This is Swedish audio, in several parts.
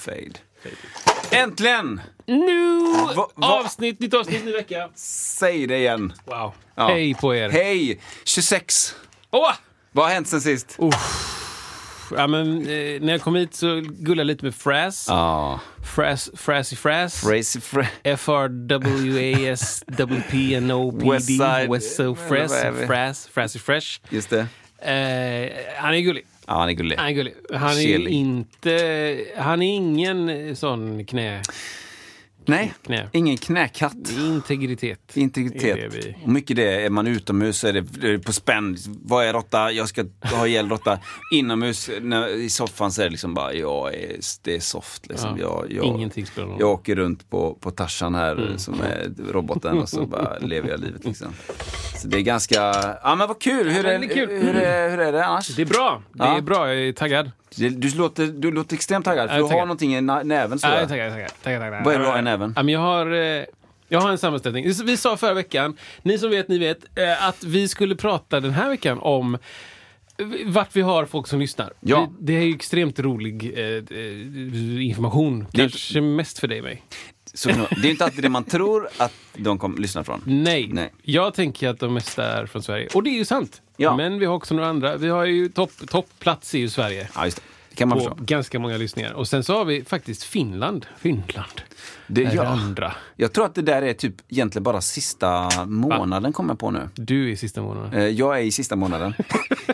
Fade. Äntligen! Nu! Va- va- Avsnitt, nytt avsnitt, ny vecka. Säg det igen. Wow. Ja. Hej på er. Hej! 26. Åh! Vad har hänt sen sist? Ja, men, eh, när jag kom hit så gullade jag lite med Fraz. Ja. Fraz, Frazzy Fraz. Crazy Fre... F-R-W-A-S-W-P-N-O-P-D. Westside- Wesso Fraz. Vad är vi? Fraz. Frazzy Fresh. Just det. Eh, han är gullig. Ja, han är gullig. Han är gullig. Han är inte... Han är ingen sån knä... Nej, knä. ingen knäkatt. Integritet. är Integritet. det vi- Och mycket det, är man utomhus är det, det är på spänn. Vad är råtta? Jag ska ha ihjäl råtta. Inomhus när, i soffan så är det liksom bara, jag är, det är soft liksom. Ja, Jag, jag, Ingenting spelar någon jag åker runt på, på Tarzan här Mm. som är roboten och så bara lever jag livet liksom. Så det är ganska, ja men vad kul! Hur, Ja, är, det är kul. Hur, är, hur är det annars? Det är bra. Det Ja. är bra. Jag är taggad. Du låter, du låter extremt taggad, för du har någonting i nä- näven så Ja, jag taggad, taggad, taggad. Vad är det du har i näven? Jag har... eh, Jag har en sammanställning. Vi sa förra veckan, ni som vet, ni vet, eh, att vi skulle prata den här veckan om vart vi har folk som lyssnar. Ja. Det, det är ju extremt rolig eh, eh, information. Kanske mest för dig och mig. Så, det är inte alltid det man tror att de kommer lyssna från. Nej. Nej. jag tänker att de mesta är från Sverige. Och det är ju sant. Ja. Men vi har också några andra. Vi har ju topp, toppplats i Sverige. Ja, just det. Kan man På förstå. ganska många lyssningar. Och sen så har vi faktiskt Finland. Finland. Det, är ja. andra. Jag tror att det där är typ egentligen bara sista månaden kommer jag på nu. Du är sista månaden. Eh, Jag är i sista månaden.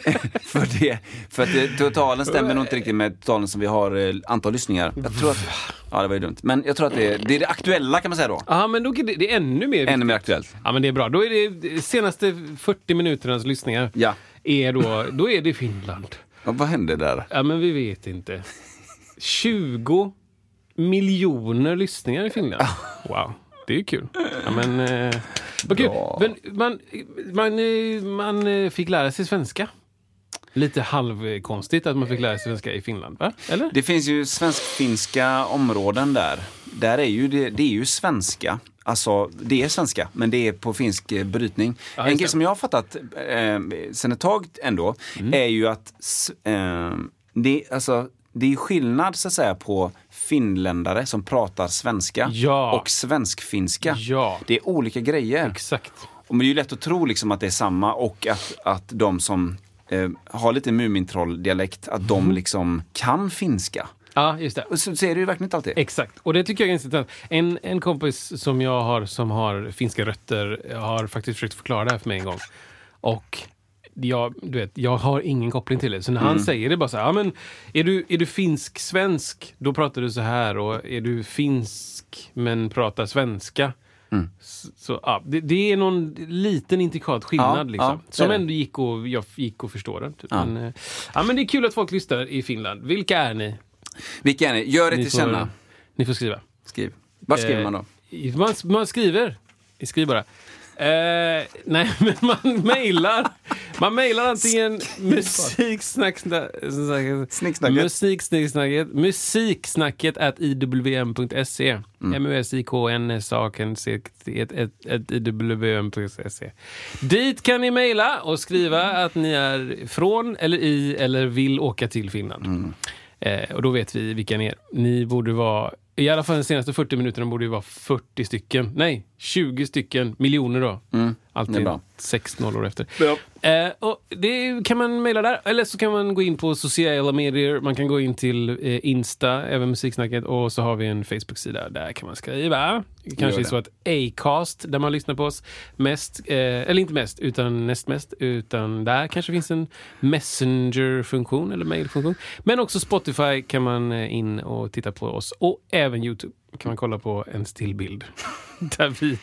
för, det, för att det, totalen stämmer nog inte riktigt med totalen som vi har eh, antal lyssningar. Jag tror att, ja det var ju dumt. Men jag tror att det, det är det aktuella kan man säga då. Ja, men då är det, det är ännu mer Ännu mer aktuellt. Ja, men det är bra. Då är det de senaste 40 minuternas lyssningar. Ja. Är då, då är det Finland. Ja, vad hände där? Ja, men vi vet inte. 20 miljoner lyssningar i Finland. Wow, det är ju kul. Ja, men, eh, vad kul. Men man, man, eh, man eh, fick lära sig svenska. Lite halvkonstigt att man fick lära sig svenska i Finland, va? Eller? Det finns ju svensk-finska områden där. Där är ju det, det är ju svenska. Alltså, det är svenska, men det är på finsk eh, brytning. Ja, en grej som jag har fattat eh, sen ett tag ändå, Mm. är ju att eh, det, alltså, det är skillnad så att säga på finländare som pratar svenska Ja. och svensk-finska. Ja. Det är olika grejer. Exakt. Och det är ju lätt att tro liksom att det är samma och att, att de som eh, har lite Mumintroll-dialekt, att de Mm. liksom kan finska. Ja, just det. Och så, är det ju verkligen inte alltid. Exakt, och det tycker jag är ganska intressant. En, en kompis som jag har som har finska rötter har faktiskt försökt förklara det här för mig en gång. Och jag, du vet, jag har ingen koppling till det. Så när han säger det bara så här, ja men är du, är du finsk-svensk, då pratar du så här. Och är du finsk men pratar svenska, så, så ja, det, det är någon liten intrikat skillnad Ja, liksom. ja, som ändå gick och, jag gick och förstå den. Typ. Men, eh, ja, men det är kul att folk lyssnar i Finland. Vilka är ni? Vilka är ni? Gör det Ni till får, känna. ni får skriva. Skriv. Var skriver Eh, man då? Man, man skriver. Skriv bara. Eh, nej, men man mejlar. Man mejlar antingen musiksnacksnacket Snicksnacket. musiksnacket at iwm.se m-u-s-i-k-n-s-a-k-n-c-iwm.se Dit kan ni mejla och skriva att ni är från eller i eller vill åka till Finland. Eh, och då vet vi vilka ni är. Ni borde vara, i alla fall de senaste 40 minuterna borde ju vara 40 stycken. Nej, 20 stycken, miljoner då. Mm, det är Alltid bra. sex nollor efter. Eh, och det kan man mejla där, eller så kan man gå in på sociala medier. Man kan gå in till eh, Insta, även Musiksnacket, och så har vi en Facebook-sida. Där kan man skriva. Det kanske är så att Acast, där man lyssnar på oss mest, eh, eller inte mest, utan näst mest, utan där kanske finns en Messenger-funktion eller mail-funktion. Men också Spotify kan man eh, in och titta på oss. Och även Youtube kan man kolla på en stillbild. där vi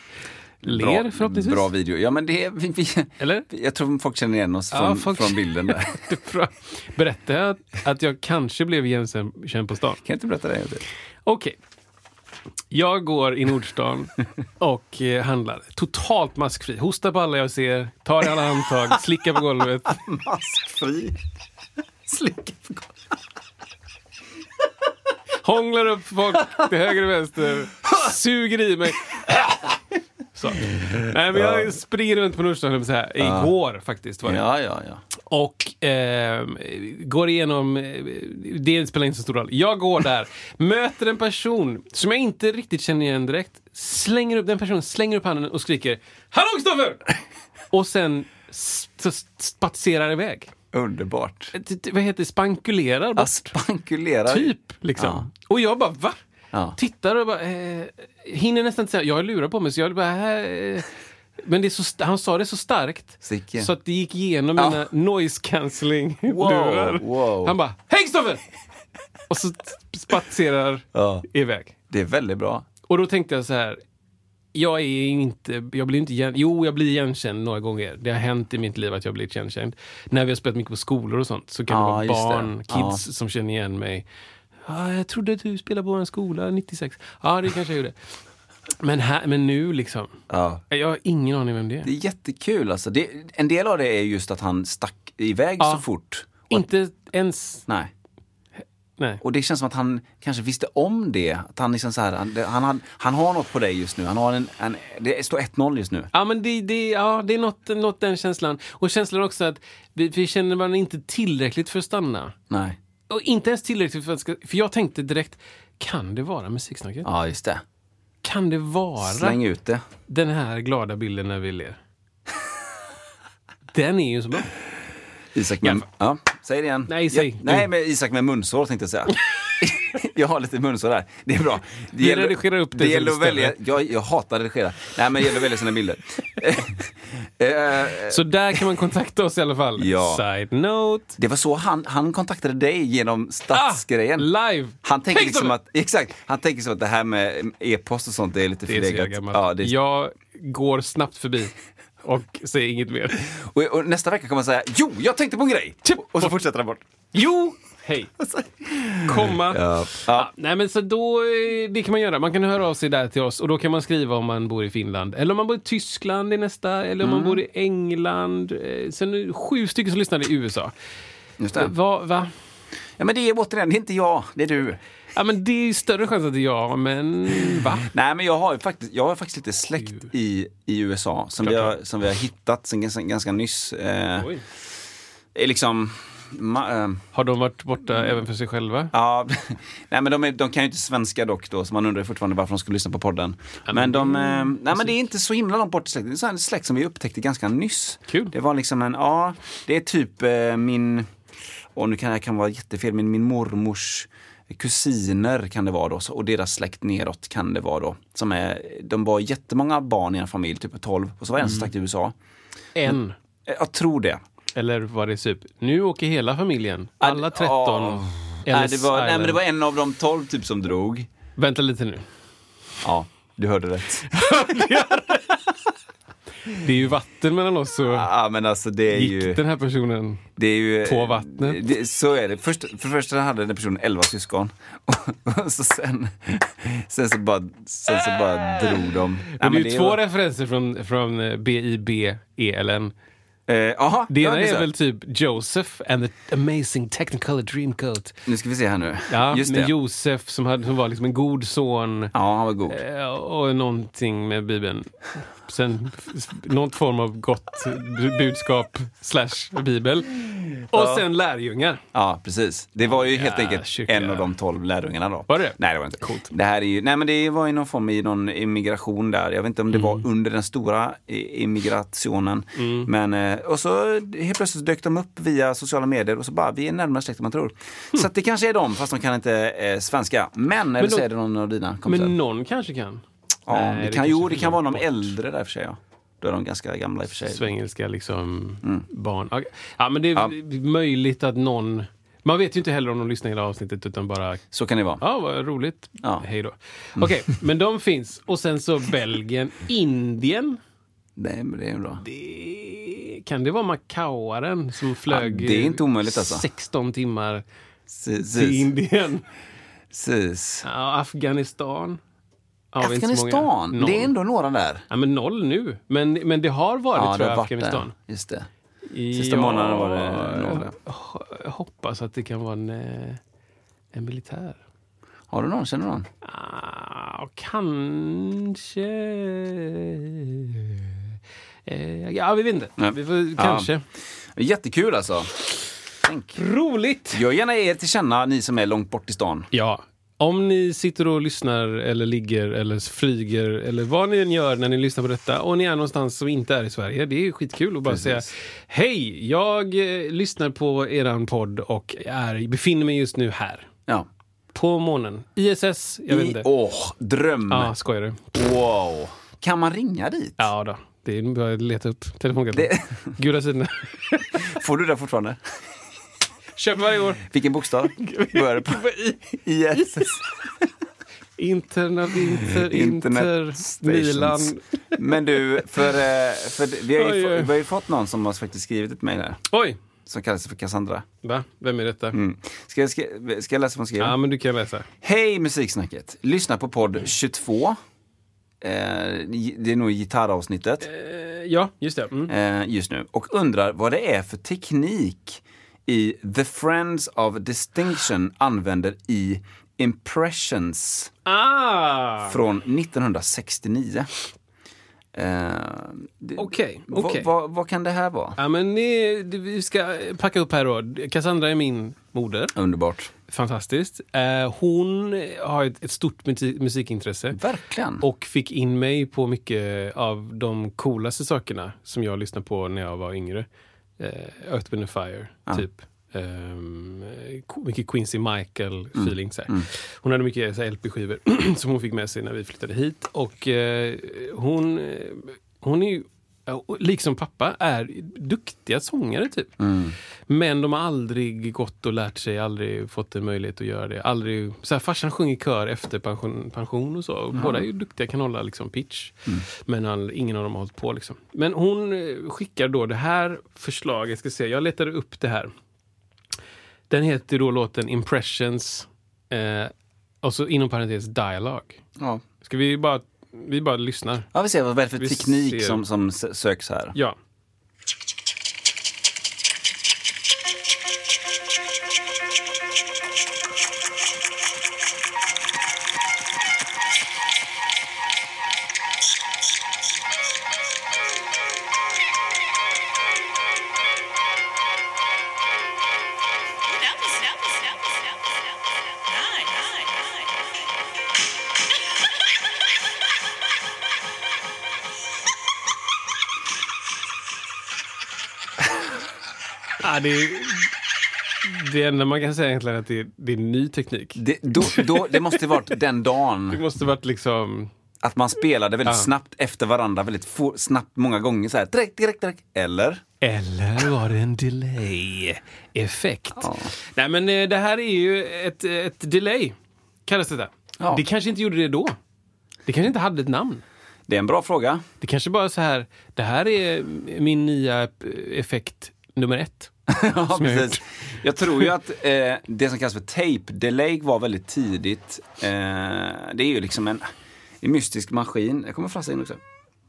ler förhoppningsvis. Bra video. Ja, men det är, vi, vi, Eller? jag tror folk känner igen oss Ja, från, folk- från bilden där. Bra. Berättade jag att, att jag kanske blev igenkänd på stan? Kan jag inte berätta det? Okej. Jag går i Nordstan och eh, handlar. Totalt maskfri. Hostar på alla jag ser, tar i alla handtag, slickar på golvet. Maskfri. Slicka på golvet. Hånglar upp folk till höger och vänster. Suger i mig. Så. Nej, men jag springer runt på Nordstan, att säga. Igår faktiskt var det. Ja, ja, ja. Och eh, går igenom, eh, det spelar inte så stor roll. Jag går där, möter en person som jag inte riktigt känner igen direkt. Slänger upp, den personen slänger upp handen och skriker Hallå Kristoffer! Och sen spatserar iväg. Underbart. Eh, t- Vad heter det? Spankulerar bort. Spankulerar. Typ, liksom. Ja. Och jag bara, va? Ja. Tittar och bara, eh, hinner nästan inte säga, jag lurar på mig så jag bara, eh, men det är så, han sa det så starkt Sicke. så att det gick igenom Ja. mina noise cancelling Wow, lurar. wow. Han bara, hej Kristoffer! och så spatserar Ja. iväg. Det är väldigt bra. Och då tänkte jag så här, jag är inte, jag blir inte igen, jo jag blir igenkänd några gånger. Det har hänt i mitt liv att jag blivit igenkänd. När vi har spelat mycket på skolor och sånt så kan Ja, det vara just det. barn, kids Ja. som känner igen mig. Ja, jag trodde att du spelade på en skola 96. Ja, det kanske jag gjorde. Men, här, men nu liksom, Ja. jag har ingen aning vem det är. Det är jättekul alltså. Det, en del av det är just att han stack iväg Ja. så fort. Inte ens, Nej. Nej. Och det känns som att han kanske visste om det. Att han, liksom så här, han, han, han, har något på dig just nu. Han har en, en, det står 1-0 just nu. Ja, men det, det, ja, det är något, något den känslan. Och känslan också att vi, vi känner varandra inte tillräckligt för att stanna. Nej. Och inte ens tillräckligt för att För jag tänkte direkt, kan det vara musiksnacket? Ja, just det. Kan det vara Släng ut det. den här glada bilden när vi ler? Den är ju så bra. Isak med... Ja, säg det igen. Nej, säg. Ja, nej, men Isak med munsår tänkte jag säga. jag har lite munsår där. Det är bra. Det Vi redigerar upp det det gäller att välja. Jag, jag hatar att redigera. Nej, men det gäller att välja sina bilder. Eh, Så där kan man kontakta oss i alla fall. Ja. Side note. det var så han, han kontaktade dig genom stadsgrejen. Ah, live! Han tänker liksom att, exakt, han tänker som att det här med e-post och sånt det är lite Det är så jävla förlegat. Ja, det är, Jag går snabbt förbi och säger inget mer. och, och nästa vecka kommer man säga, jo, jag tänkte på en grej! Och så fortsätter han bort. Jo, hej. Komma. Ja. Ja, nej men så då, eh, det kan man göra. Man kan höra av sig där till oss och då kan man skriva om man bor i Finland. Eller om man bor i Tyskland i nästa, eller om man bor i England. Eh, Sen sju stycken som lyssnar i USA. Just det. Va, va? Ja, men det är återigen, det är inte jag, det är du. Ja men det är ju större chans att det är jag, men va? Nej, men jag har ju faktiskt, jag har faktiskt lite släkt i, i USA som vi, har, som vi har hittat sen ganska, ganska nyss. Eh, Oj. är liksom, ma, eh, Har de varit borta även för sig själva? ja, nej men de, är, de kan ju inte svenska dock då, så man undrar fortfarande varför de skulle lyssna på podden. men de, eh, nej men det är inte så himla långt bort i släkten. Det är så här en släkt som vi upptäckte ganska nyss. Kul. Det var liksom en, ja, det är typ eh, min, och nu kan jag kan vara jättefel, men min mormors kusiner kan det vara då, och deras släkt neråt kan det vara då. Som är, de var jättemånga barn i en familj, typ 12, och så var det en som stack till USA. En. Eh, Jag tror det. Eller var det typ, nu åker hela familjen, alla 13. Åh. Nej, det var, nej, men det var en av de 12 typ som drog. Vänta lite nu. Ja, du hörde rätt. Det är ju vatten mellan oss och Ja, men alltså det är ju... gick den här personen Det är ju, På vattnet. Det, så är det. Först, för det första hade den personen 11 syskon. Och, och så sen, sen, så bara, sen så bara drog de. Men det är ju två var- referenser från, från eh, BIB-ELN. Eh, Jaha, Det ena ja, är väl typ Joseph and the amazing technicolor dreamcoat. Nu ska vi se här nu. Ja, Just med det. Josef som, hade, som var liksom en god son. Ja, han var god. Eh, Och någonting med Bibeln. Sen f- någon form av gott bu- budskap slash bibel. Och sen lärjungar. Ja, precis. Det var ju helt Ja, enkelt kyrka. en av de tolv lärjungarna då. Var det? Nej, det var inte. Coolt. Det här är ju, nej men det var ju någon form i någon immigration där. Jag vet inte om det Mm. var under den stora immigrationen. Men, eh, och så helt plötsligt dök de upp via sociala medier och så bara, vi är närmare släkt än man tror. Så att det kanske är de, fast de kan inte eh, svenska. Men, eller då- så är det någon av dina kompisar. Men någon kanske kan. Ja, Nej, det kan, jo, det kan vara de äldre där för sig. Ja. Då är de ganska gamla i och för sig. Svengelska liksom Mm. barn. Ja, men det är möjligt att någon... Man vet ju inte heller om de lyssnar hela avsnittet utan bara Så kan det vara. Ja, vad roligt. Ja. Hej då. Okej, men de finns. Och sen så Belgien. Indien. Nej, men det är bra. Det, kan det vara Macauaren som flög Ja, det är inte omöjligt, alltså. 16 timmar till Precis. Indien? Precis. Ja, Afghanistan. Afghanistan, det är ändå några där. Ja, men noll nu. Men, men det har varit, Ja, tror det jag, Afghanistan. där. Just det. Sista månaden var det noll. Jag hoppas att det kan vara en, eh, en militär. Har du någon? Känner du någon? Ah, kanske... Eh, ja, vi vet inte. Nej. Vi får, Ja. kanske. Jättekul alltså. Tänk. Roligt! Gör gärna er till känna, ni som är långt bort i stan. Ja. Om ni sitter och lyssnar eller ligger eller flyger eller vad ni än gör när ni lyssnar på detta och ni är någonstans som inte är i Sverige. Det är skitkul att bara Precis. säga Hej, jag eh, lyssnar på eran podd och är, befinner mig just nu här. Ja. På månen. ISS, jag vet I, inte. åh, dröm! Ja, skojar du? Wow! Kan man ringa dit? Ja då. Det är bara att leta upp telefonkatalog. Det- Gula sidorna. Får du det fortfarande? Köper varje år. Vilken bokstav? Börjar det på ISS? Internet, inter, Internet inter, stations. Milan. Men du, för, eh, för vi, har ju, Oj, oj. vi har ju fått någon som har faktiskt skrivit ett mejl här. Oj! Som kallar sig för Cassandra. Va? Vem är detta? Mm. Ska, jag- ska, ska jag läsa vad hon skrev? Ja, men du kan läsa. Hej Musiksnacket! Lyssna på podd 22. Eh, det är nog gitarravsnittet Eh, ja, just det. Mm. eh, just nu. Och undrar vad det är för teknik i The Friends of Distinction använder i Impressions Ah! från 1969. Eh, det- Okej, vad- okej. vad, vad kan det här vara? Ja, men ni, vi ska packa upp här då. Cassandra är min moder. Underbart. Fantastiskt. Eh, hon har ett, ett stort musik, musikintresse. Verkligen. Och fick in mig på mycket av de coolaste sakerna som jag lyssnade på när jag var yngre. Eh, Earth, Wind Fire, typ. Um, mycket Quincy Michael-feeling. så här. Hon hade mycket LP-skivor som hon fick med sig när vi flyttade hit. Och eh, hon, eh, hon är ju, liksom pappa, är duktiga sångare typ. Men de har aldrig gått och lärt sig, aldrig fått en möjlighet att göra det. Aldrig, så här, farsan sjunger kör efter pension, pension och så. Och Båda är ju duktiga, kan hålla liksom, pitch. Men all, ingen av dem har hållit på. Liksom. Men hon eh, skickar då det här förslaget, ska se, jag letade upp det här. Den heter då låten Impressions, eh, och så inom parentes Dialogue. Ja. Ska vi bara, vi bara lyssnar? ja, vi ser vad det är för Vi teknik ser. som, som söks här. Ja. Ah, det, är, det enda man kan säga egentligen är att det är, det är ny teknik. Det, då, då, det måste varit den Det dagen måste varit liksom... att man spelade väldigt Ja. snabbt efter varandra, väldigt få, snabbt många gånger så här. Direkt, direkt, direkt. Eller? Eller var det en delay-effekt? Ja. Nej, men eh, det här är ju ett, ett delay, kallas det där. Ja. Det kanske inte gjorde det då. Det kanske inte hade ett namn. Det är en bra fråga. Det kanske bara är så här, det här är min nya eh, effekt nummer ett. ja, precis. Jag tror ju att eh, det som kallas för tape delay var väldigt tidigt. Eh, det är ju liksom en, en mystisk maskin. Jag kommer frassa in också.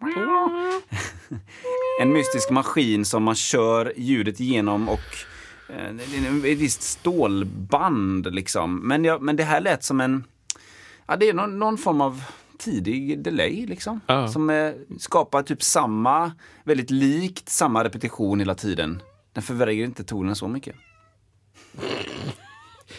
en mystisk maskin som man kör ljudet genom och eh, ett visst stålband liksom. Men, jag, men det här lät som en, ja det är någon, någon form av tidig delay liksom. Ja. Som eh, skapar typ samma, väldigt likt samma repetition hela tiden. Den förvränger inte tonen så mycket.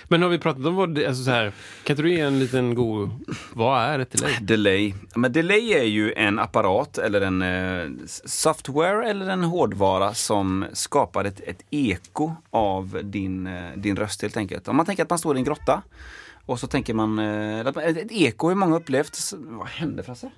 Men har vi pratat om vad det, alltså så här, kan inte du ge en liten god, vad är ett delay? Delay. Men delay är ju en apparat eller en eh, software eller en hårdvara som skapar ett, ett eko av din, eh, din röst helt enkelt. Om man tänker att man står i en grotta och så tänker man, eh, ett, ett eko har många upplevt. Vad hände Frasse?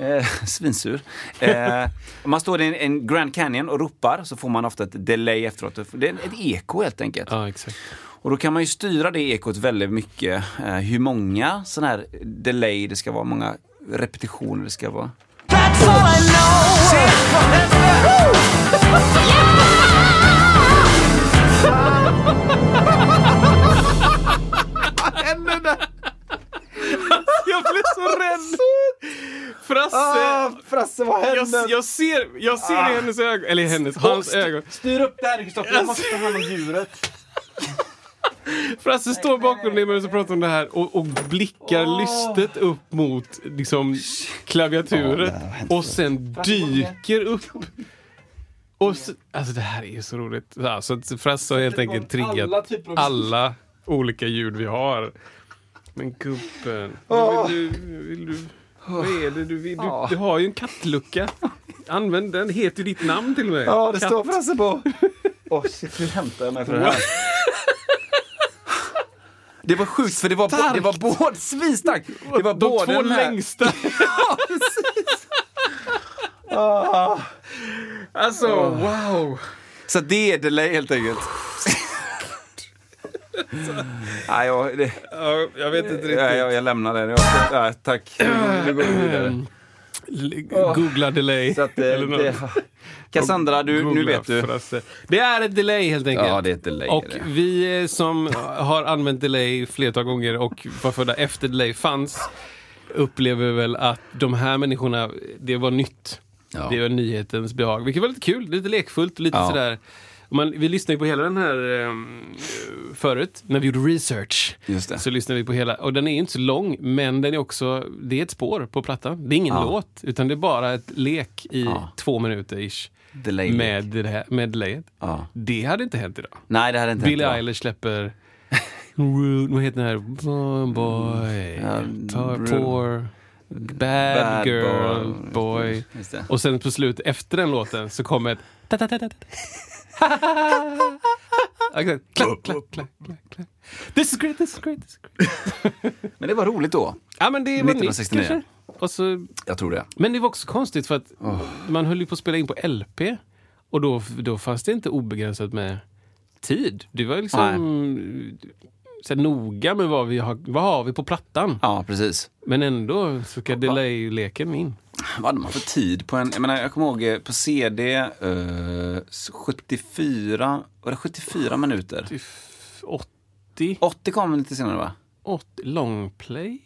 Eh, svinsur. Eh, om man står i en, en Grand Canyon och ropar så får man ofta ett delay efteråt. Det är ett eko helt enkelt. Ja, exakt. Och då kan man ju styra det ekot väldigt mycket. Eh, hur många sådana här delay det ska vara, många repetitioner det ska vara. Jag blev så rädd! Frasse! Frasse, vad jag, jag ser, jag ser i hennes ögon, eller i hennes, hans ögon. Styr upp det här Kristoffer, jag måste ta hand om djuret. Frasse står bakom dig medan du pratar om det här och, och blickar lystet upp mot liksom, klaviaturet och sen dyker upp. Och så, alltså det här är ju så roligt. Alltså, Frasse har helt enkelt triggat alla av- alla olika ljud vi har. Men gubben, vill du, vill du, vad är det du vill? Du, du har ju en kattlucka. Använd den, heter ju ditt namn till och med. Ja, det Katt. står Frasse på. Åh shit, hur hämtar jag mig från det här? Det var sjukt för det var, det var både svinstarkt. Det var De både två längsta. Ja, precis. Alltså, wow. Så det är delay helt enkelt. Nej, jag, det, Ja, jag vet inte riktigt. nej, jag, jag lämnar det. Jag, nej, tack. Nu går vi vidare. L- Googla delay. Så att, eh, Eller något. det, Cassandra, du, nu vet du. Frasse. Det är ett delay helt enkelt. Ja, det är ett delay, Och det. vi eh, som har använt delay flertal gånger och var födda efter delay fanns upplever väl att de här människorna, det var nytt. Ja. Det var nyhetens behag, vilket var lite kul, lite lekfullt, lite Ja. sådär. Man, vi lyssnade ju på hela den här eh, förut, när vi gjorde research. Så lyssnade vi på hela, och den är inte så lång, men den är också, det är ett spår på plattan. Det är ingen Ja. låt, utan det är bara ett lek i Ja. två minuter ish. Delay. Med, det här, med delayet. Ja. Det hade inte hänt idag. Nej, det hade inte Billie hänt. Eilish släpper Rude, vad heter den här? Boy, tar poor, bad, Bad girl, boy. boy. Och sen på slutet, efter den låten, så kommer ett. Exakt. Klack, klack, klack, klack, klack. This is great, this is great, this is great. Men det var roligt då. Ja men det var nytt 1969. kanske. Och så, Jag tror det. men det var också konstigt för att man höll ju på att spela in på LP. Och då, då fanns det inte obegränsat med tid. Du var liksom så noga med vad vi har, vad har vi på plattan. Ja, precis. Men ändå så ska delay-leken in. Vad hade man för tid på en... Jag, menar, jag kommer ihåg eh, på CD, eh, 74, var det 74 minuter? 80? 80 kom lite senare va? 80 longplay?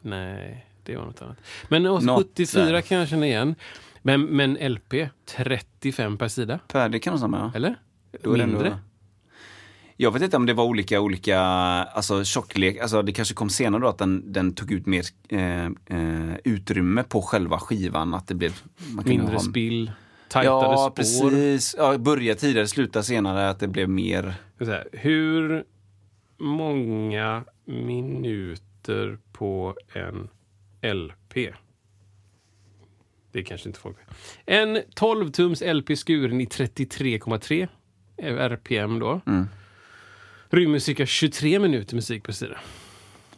Nej, det var något annat. Men Något 74 där. kan jag känna igen. Men, men LP, 35 per sida? Per, det kan nog stämma ja. Eller? Då Mindre? Jag vet inte om det var olika, olika alltså tjocklek, alltså det kanske kom senare då att den, den tog ut mer eh, eh, utrymme på själva skivan. Att det blev... Mindre ha- spill, tajtare Ja, spår. precis. Ja, börja tidigare, sluta senare, att det blev mer... Hur många minuter på en LP? Det kanske inte folk. En 12-tums LP skuren i 33,3 RPM då. Mm. Rymmer cirka 23 minuter musik per sida.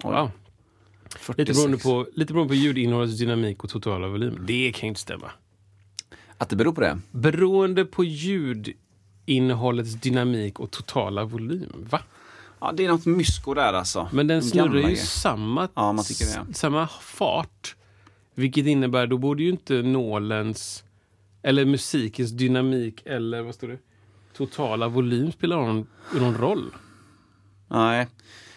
Wow. 46. Lite beroende, på, lite beroende på ljudinnehållets dynamik och totala volym. Det kan ju inte stämma. Att det beror på det? Beroende på ljudinnehållets dynamik och totala volym. Va? Ja, det är något mysko där alltså. Men den De snurrar ju samma, Ja, man tycker det. samma fart. Vilket innebär, då borde ju inte nålens, eller musikens dynamik eller vad står det? Totala volym spela någon, någon roll. Nej.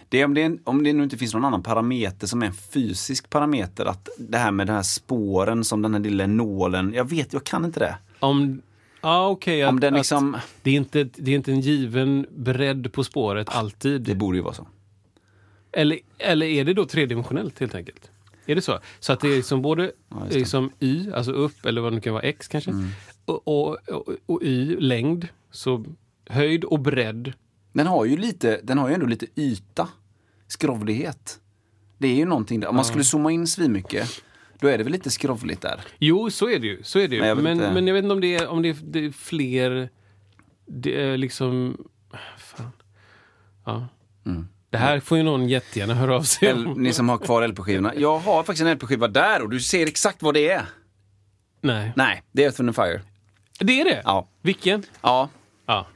Det är om, det är, om det nu inte finns någon annan parameter som är en fysisk parameter. Att det här med de här spåren som den här lilla nålen. Jag vet, jag kan inte det. Om, ja okej. Om att- den liksom... det, är inte, det är inte en given bredd på spåret alltid. Det borde ju vara så. Eller, eller är det då tredimensionellt helt enkelt? Är det så? Så att det är liksom både Ja, liksom y, alltså upp, eller vad det nu kan vara, x kanske, och, och, och, och y, längd, Så höjd och bredd. Den har ju lite, den har ju ändå lite yta. Skrovlighet. Det är ju någonting där. Om man skulle zooma in svinmycket, då är det väl lite skrovligt där. Jo, så är det ju. Så är det ju. Men jag Men, vet men, inte. jag vet inte om det är, om det är, det är fler... Det är liksom... Fan. Ja. Det här får ju någon jättegärna höra av sig L- ni som har kvar LP-skivorna. Jag har faktiskt en LP-skiva där och du ser exakt vad det är. Nej. Nej, det är Earth and Fire. Det är det? Ja. Vilken? Ja, Ja.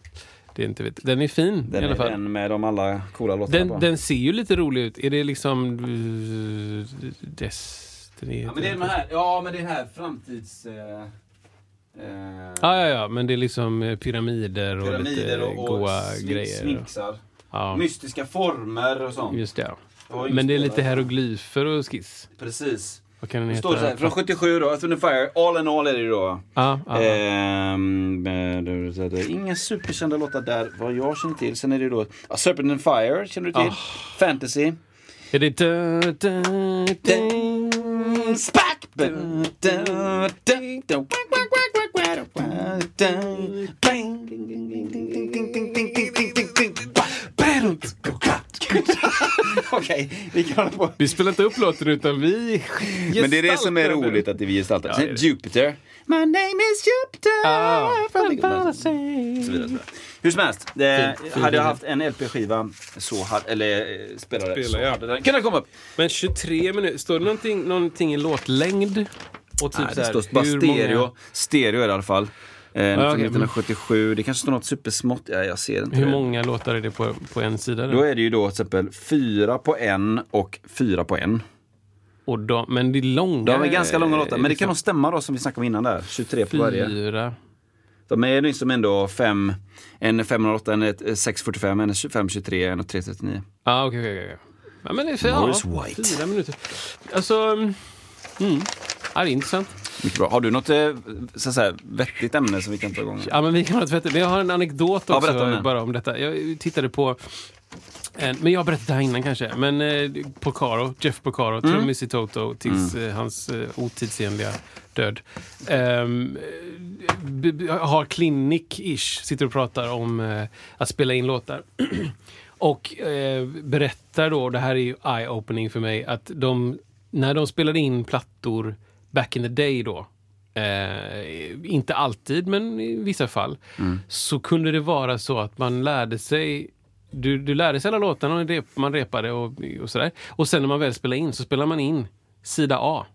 Det är inte vet. Den är fin den i alla är fall. den med de alla coola låtarna Den, på. den ser ju lite rolig ut. Är det liksom... Uh, Destiny? Ja, men det är de här, ja, men det är här framtids... Eh, eh, Ja, ja, ja, men det är liksom eh, pyramider och pyramider lite och, och goa smi- grejer. sminxar. Ja, Mystiska former och sånt. just det. ju Men det är lite hieroglyfer och skiss. Precis. Vad kan den Det heta? står så här, från 77 då, Earth and Fire, All in All är det ju då. Ja, ja. Ehm, eh, det- det- det- inga superkända låtar där vad jag känner till. Sen är det då ja, Serpent and Fire, känner du till? Ah. Fantasy. Är det... Da, da, da, Spack! Okej, vi kan hålla på. Vi spelar inte upp låten utan vi Men det är det som är gestaltar roligt att vi gestaltar. Ja, Sen. Jupiter. My name is Jupiter. Ah. Så vidare, så vidare. Hur som helst, det, Fin- fin hade jag haft en LP-skiva så hade, eller eh, spelare, Spela, så ja. hade den kunnat komma upp. Men 23 minuter, står det någonting, någonting i låtlängd? Och typ Nej, så det står bara stereo. Många, Stereo i alla fall. Eh, Ja, från okej, 1977. Det kanske står något supersmått. Ja, jag ser inte hur det. många låtar är det på, på en sida? Då Då? är det ju då till exempel fyra på en och fyra på en. Och de, men det är långa. De är ganska långa låtar, men det kan nog stämma då som vi snackade om innan där. 23 på varje. Fyra. De är liksom ändå fem, en 508, en ett- 645, en 523, en 339. Ja, okej, okej. okej. Ja, men det är för, Morris ja, White. Fyra minuter. Alltså... Mm. Ja, det är intressant. Mycket bra. Har du något eh, så att säga, vettigt ämne som vi kan ta igång? Ja, men vi kan ha ett vettigt. Men jag har en anekdot Ja, också berätta om bara om detta. Jag tittade på en, men jag har berättat det här innan kanske. Men eh, Porcaro, Jeff Porcaro, Mm. trummis i Toto tills eh, hans eh, otidsenliga död. B- b- har clinic-ish, sitter och pratar om eh, att spela in låtar. och eh, berättar då, det här är ju eye-opening för mig, att de, när de spelade in plattor back in the day då, Eh, inte alltid, men i vissa fall. Så kunde det vara så att man lärde sig du, du lärde sig alla låtarna, och rep, man repade och, och sådär. Och sen när man väl spelar in så spelar man in sida A.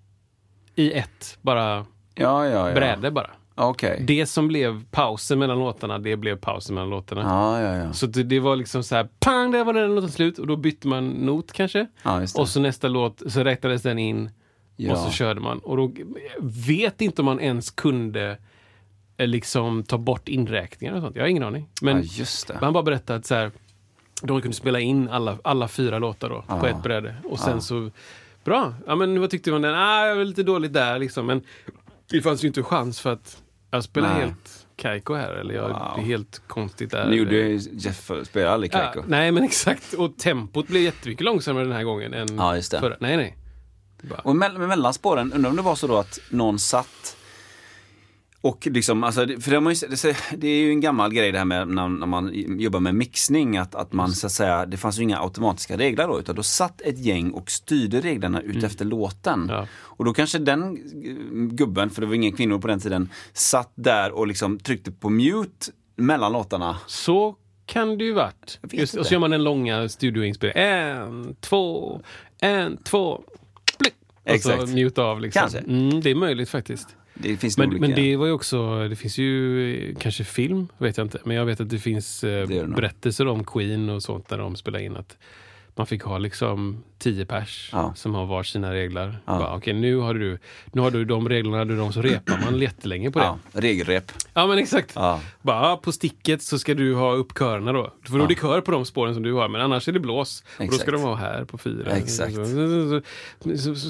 I ett, bara Ja, ja, ja. bräde bara. Okej. Det som blev pausen mellan låtarna, det blev pausen mellan låtarna. Ja, ja, ja. Så det, det var liksom så här, pang, där var den låten slut. Och då bytte man not kanske. Det. Och så nästa låt, så räknades den in. Ja. Och så körde man. Och då vet inte om man ens kunde eh, liksom ta bort inräkningar och sånt. Jag har ingen aning. Men ja, han bara berättade att så här, de kunde spela in alla, alla fyra låtar då, på Ja. ett bräde. Och sen så, bra, ja men vad tyckte om den? Ah, jag var lite dåligt där liksom. Men det fanns ju inte chans för att jag spelar Nej. helt kajko här. Eller jag, Wow. det är helt konstigt där. Nu gjorde Jeff spelar aldrig Kaiko. Ja, nej men exakt. Och tempot blev jättemycket långsammare den här gången än Ja, just det. förra. Nej, nej. Bara, Och mell- med mellanspåren, undrar om det var så då att någon satt och liksom, alltså, för det, man ju, det, är ju en gammal grej det här med när, när man jobbar med mixning, att, att man så att säga, det fanns ju inga automatiska regler då, utan då satt ett gäng och styrde reglerna ut efter låten. Mm. Ja. Och då kanske den gubben, för det var ingen kvinnor på den tiden, satt där och liksom tryckte på mute mellan låtarna. Så kan det ju varit. Just, och så gör man den långa studioinspelningen. En, två, en, två, blick. Och så Exakt. mute av liksom. Kanske. Mm, det är möjligt faktiskt. Det finns Men, nog men olika. det var ju också, det finns ju eh, kanske film, vet jag inte. Men jag vet att det finns eh, Det berättelser om Queen och sånt när de spelar in att man fick ha liksom tio pers Ja. som har var sina regler. Ja. Bara, Okej, nu har du, nu har du de reglerna, du de så repar man jättelänge på det. Ja, regelrep. Ja men exakt. Ja. Bara på sticket så ska du ha upp körerna då. För då är det kör på de spåren som du har, men annars är det blås. Och då ska Exakt. de vara här på fyra. Exakt.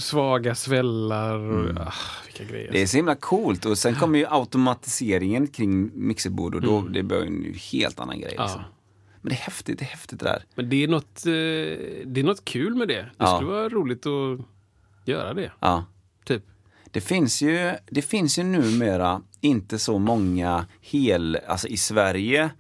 Svaga svällar och ah, vilka grejer. Det är så himla coolt och sen kommer ju automatiseringen kring mixerbord och då det blir en helt annan grej. Liksom. Men det är häftigt, det är häftigt det där. Men det är, något, eh, det är något kul med det. Det Ja. skulle vara roligt att göra det. Ja. Typ. Det finns ju, det finns ju numera inte så många hel, alltså i Sverige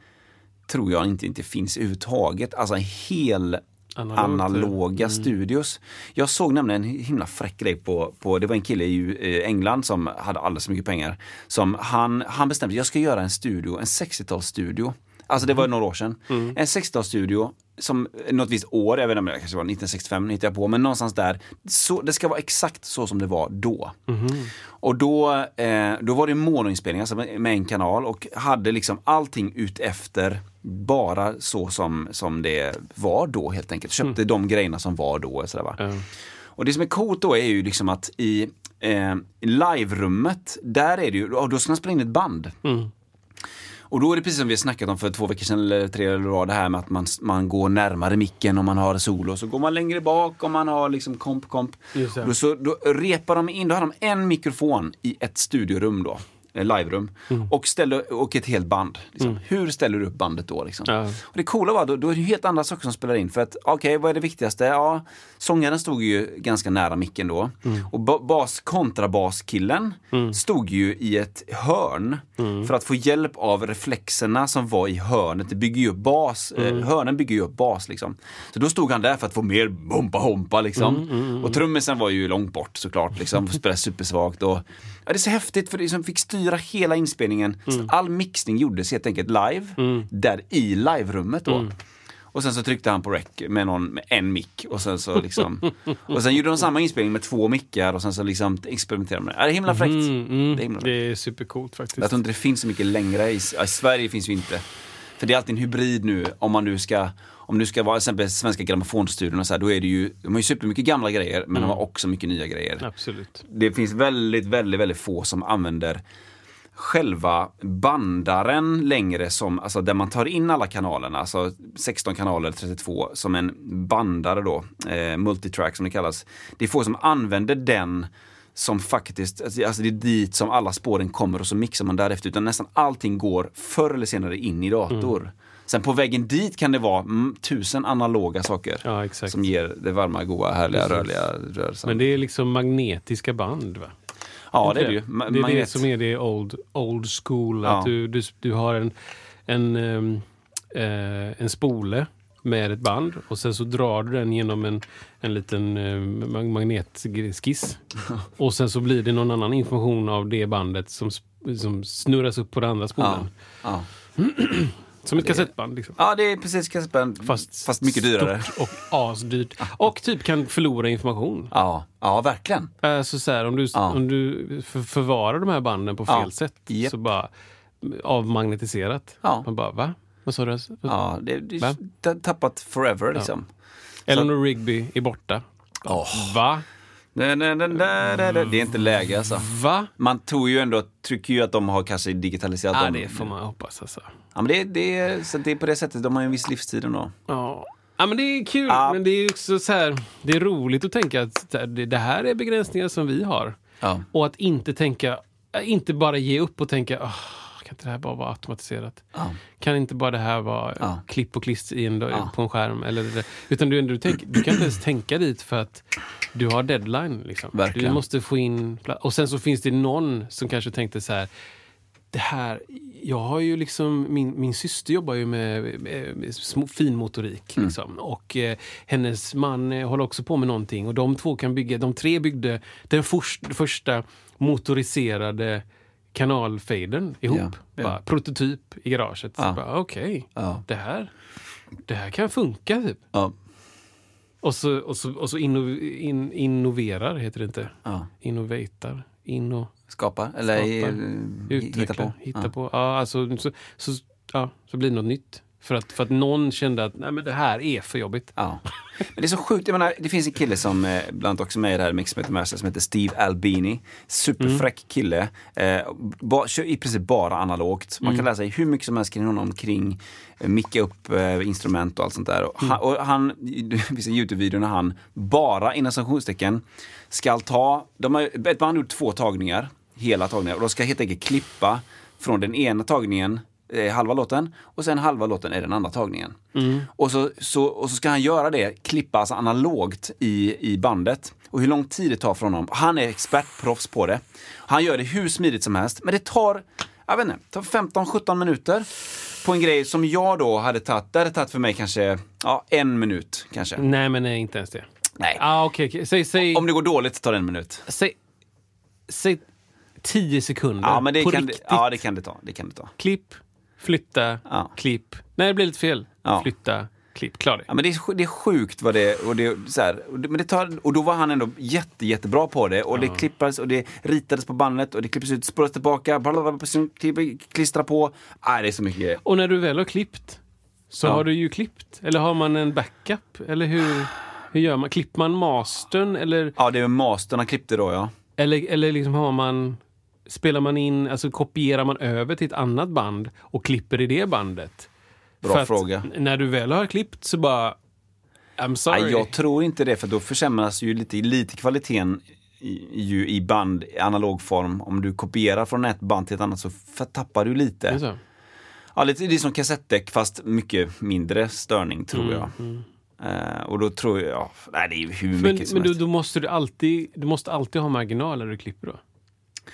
tror jag inte inte finns överhuvudtaget, alltså hel Analogt, analoga studios. Jag såg nämligen en himla fräck grej på, på det var en kille i eh, England som hade alldeles för mycket pengar. Som han, han bestämde, jag ska göra en studio, en 60-talsstudio. Alltså det var några år sedan. En 60-talsstudio som något visst år, jag vet inte om det kanske var 1965, hittar jag på, men någonstans där. Så, det ska vara exakt så som det var då. Och då, eh, då var det monoinspelning, alltså med, en kanal och hade liksom allting ut efter bara så som, som det var då helt enkelt. Köpte de grejerna som var då. Sådär, va? Ja. och det som är coolt då är ju liksom att i eh, live-rummet, där är det ju, då ska man spela in ett band. Och då är det precis som vi snackat om för två veckor sedan eller tre eller vad det här med att man, man går närmare micken om man har solo. Så går man längre bak om man har liksom komp, komp. Då, så, då repar de in, då har de en mikrofon i ett studiorum då. eh, Liverum. Mm. Och, ställer, och ett helt band. Liksom. Hur ställer du upp bandet då? Liksom? Ja. Och det coola var då, då är det helt andra saker som spelar in. För att, okej, vad är det viktigaste? Ja, sångaren stod ju ganska nära micken då. Och ba- bas, kontrabaskillen stod ju i ett hörn för att få hjälp av reflexerna som var i hörnet. Det bygger ju upp bas, eh, hörnen bygger ju upp bas liksom. Så då stod han där för att få mer bompa hompa liksom. Och trummisen var ju långt bort såklart liksom, spelade supersvagt. Och, ja, det är så häftigt för det som fick styra hela inspelningen. Så All mixning gjordes helt enkelt live, där i live-rummet då. Och sen så tryckte han på rec med, någon, med en mick och sen så liksom Och sen gjorde de samma inspelning med två mickar och sen så liksom experimenterade de med det. Ja, det är himla fräckt. Mm, mm. Det är himla Det är supercoolt faktiskt. Jag tror inte det finns så mycket längre. I, I Sverige finns ju inte. För det är alltid en hybrid nu. Om man nu ska, om du ska vara till exempel Svenska Grammofonstudion och så här, då är det ju, de har ju supermycket gamla grejer men de har också mycket nya grejer. Absolut. Det finns väldigt, väldigt, väldigt få som använder själva bandaren längre som, alltså där man tar in alla kanalerna, alltså 16 kanaler, 32, som en bandare då, eh, multitrack som det kallas. Det är få som använder den som faktiskt, alltså alltså det är dit som alla spåren kommer och så mixar man därefter. Utan nästan allting går förr eller senare in i dator. Sen på vägen dit kan det vara mm, tusen analoga saker. Ja. Som ger det varma, goa, härliga, Precis. rörliga rörelsen. Men det är liksom magnetiska band va? Ja, det är det ju. Ma- Det är det som är det old, old school. Ja. Att du, du, du har en, en, ehm, eh, en spole med ett band och sen så drar du den genom en, en liten eh, mag- magnetskiss. och sen så blir det någon annan information av det bandet som, som snurras upp på den andra spolen. Ja. Som ett kassettband. Liksom. Ja, det är precis kassettband. Fast, Fast, mycket dyrare. Och asdyrt. Och typ kan förlora information. Ja, ja verkligen. Alltså så här, om du, Ja. om du för, förvarar de här banden på fel Ja. sätt Japp. så bara avmagnetiserat. Ja. Man bara, va? Vad sa du? Ja, det, det är tappat forever liksom. Eleanor Rigby är borta. Åh. Va? Det är inte läge alltså. Va? Man tror ju ändå, tycker ju att de har kanske digitaliserat Ja, dem. det får man hoppas alltså. Ja, men det, det, är- så det är på det sättet, de har ju en viss livstid ändå. Ja. Ja, men det är kul, Ja. men det är också så här, det är roligt att tänka att det, här är begränsningar som vi har. Ja. Och att inte tänka, inte bara ge upp och tänka, "Åh, kan inte det här bara vara automatiserat? Ja. Kan inte bara det här vara Ja. klipp och klister i en, Ja. på en skärm? Eller, utan du, du, tänk, du kan inte ens tänka dit för att du har deadline. Liksom. Verkligen. Du måste få in... Och sen så finns det någon som kanske tänkte så här, det här, jag har ju liksom, min, min syster jobbar ju med, med, med små, finmotorik. Mm. Liksom. Och eh, hennes man eh, håller också på med någonting. Och de två kan bygga, de tre byggde den först, första motoriserade kanalfadern ihop. Ja, ja. Bara, prototyp i garaget. Ja. Okej, Ja. det, här, det här kan funka typ. Ja. Och så, och så, och så inno, in, innoverar, heter det inte. Ja. Innovatar. Inno, Skapa, eller Skapa. utveckla, hitta på. Hitta ja. på. Ja, alltså, så, så, ja, så blir det något nytt. För att, för att någon kände att Nej, men det här är för jobbigt. Men det är så sjukt, jag menar, det finns en kille som eh, bland annat också med i det här Mixed Master som heter Steve Albini. Superfräck kille. Eh, ba, kör i princip bara analogt. Man kan lära sig hur mycket som helst kring honom kring eh, micka upp eh, instrument och allt sånt där. Och han, och han, det finns en Youtube-video när han bara, inom sanktionstecken, ska ta, de har, ett band har gjort två tagningar, hela tagningar, och de ska helt enkelt klippa från den ena tagningen eh, halva låten och sen halva låten är den andra tagningen. Och, så, så, och så ska han göra det, klippa alltså analogt i, i bandet. Och hur lång tid det tar för honom. Han är expertproffs på det. Han gör det hur smidigt som helst, men det tar, jag vet inte, tar 15-17 minuter på en grej som jag då hade tagit, det hade tagit för mig kanske, ja, en minut kanske. Nej, men nej, inte ens det. Nej. Ah, okej, okej. Säg, säg, Om det går dåligt tar det en minut. säg, säg tio sekunder. Ja, men det på kan, det, riktigt. ja, det kan det ta. Det kan det ta. Klipp, flytta, Ja. klipp. Nej, det blir lite fel. Ja. Flytta, klipp. Klar det. Ja, men det, är, det är sjukt vad det och det, så här, och det, men det tar, och då var han ändå jätte, jättebra på det. Och det klippades och det ritades på bandet och det klipptes ut, spårades tillbaka, klistra på. Nej, det är så mycket grejer. Och när du väl har klippt så Ja. har du ju klippt. Eller har man en backup? Eller hur, hur gör man? Klipper man mastern? Eller, Ja, det är mastern han klippte då ja. eller, eller liksom har man... Spelar man in, alltså kopierar man över till ett annat band och klipper i det bandet? Bra För fråga. När du väl har klippt så bara... I'm sorry. Nej, jag tror inte det för då försämras ju lite, lite kvaliteten ju i band, i analog form. Om du kopierar från ett band till ett annat så tappar du Det är lite. så. Ja, lite, det är som kassettdäck fast mycket mindre störning tror Mm, jag. Eh, och då tror jag, ja, nej det är hur Men, mycket som men helst. då måste du alltid, du måste alltid ha marginal när du klipper då?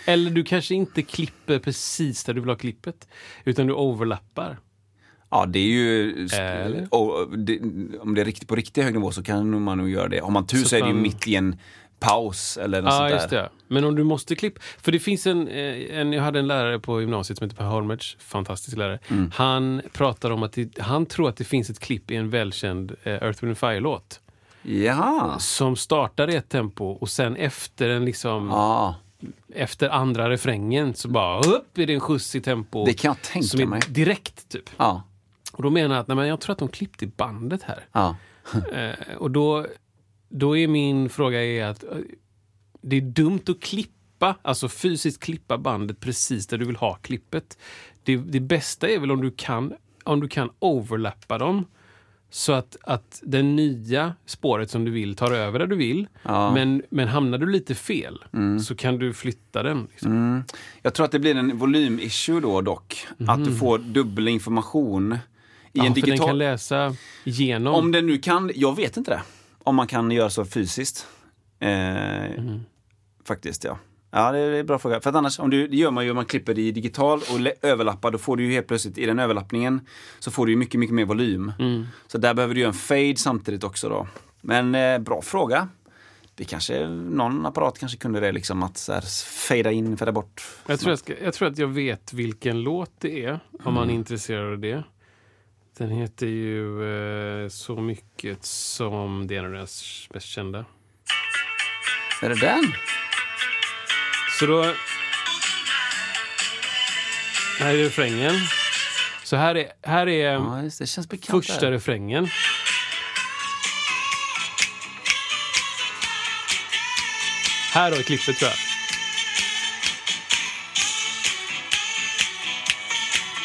Eller du kanske inte klipper precis där du vill ha klippet, utan du overlappar. Ja, det är ju... Det, om det är riktigt på riktigt hög nivå så kan man nog göra det. Har man tur så, Så är det ju mitt i en paus eller något Ja, sånt där. Men om du måste klippa... För det finns en, eh, en... Jag hade en lärare på gymnasiet som heter Per Holmertz, fantastisk lärare. Mm. Han pratar om att det, han tror att det finns ett klipp i en välkänd eh, Earth, Wind Fire-låt. Jaha. Som startar i ett tempo och sen efter en liksom... Ja, Efter andra refrängen så bara upp det en skjuts i tempo. det kan jag tänka som är mig. direkt typ. Ja, Och då menar jag att nej, men jag tror att de klippte i bandet här. ja. Eh, och då, då är min fråga är att eh, det är dumt att klippa, alltså fysiskt klippa bandet precis där du vill ha klippet. Det, det bästa är väl om du kan, om du kan overlappa dem så att, att det nya spåret som du vill tar över där du vill. Ja. Men, men hamnar du lite fel så kan du flytta den. Liksom. Mm. Jag tror att det blir en volym-issue då dock. Att du får dubbel information i. Ja, en för den digital... kan läsa igenom. Om den nu kan, jag vet inte det. Om man kan göra så fysiskt. Eh, Mhm. Faktiskt ja. Ja, det är en bra fråga. För att annars, om du, det gör man ju om man klipper det i digital och överlappar, då får du ju helt plötsligt i den överlappningen så får du ju mycket, mycket mer volym. Mm. Så där behöver du göra en fade samtidigt också då. Men eh, bra fråga. Det kanske, någon apparat kanske kunde det liksom att så här, fada in, fada bort. Jag tror, jag, ska, jag tror att jag vet vilken låt det är, om man är intresserad av det. Den heter ju eh, Så mycket som det är en av deras mest kända. Är det den? Så då... Här är refrängen. Så här är, här är Ja, det. det bekant. första där. refrängen. Här har klippet tror jag.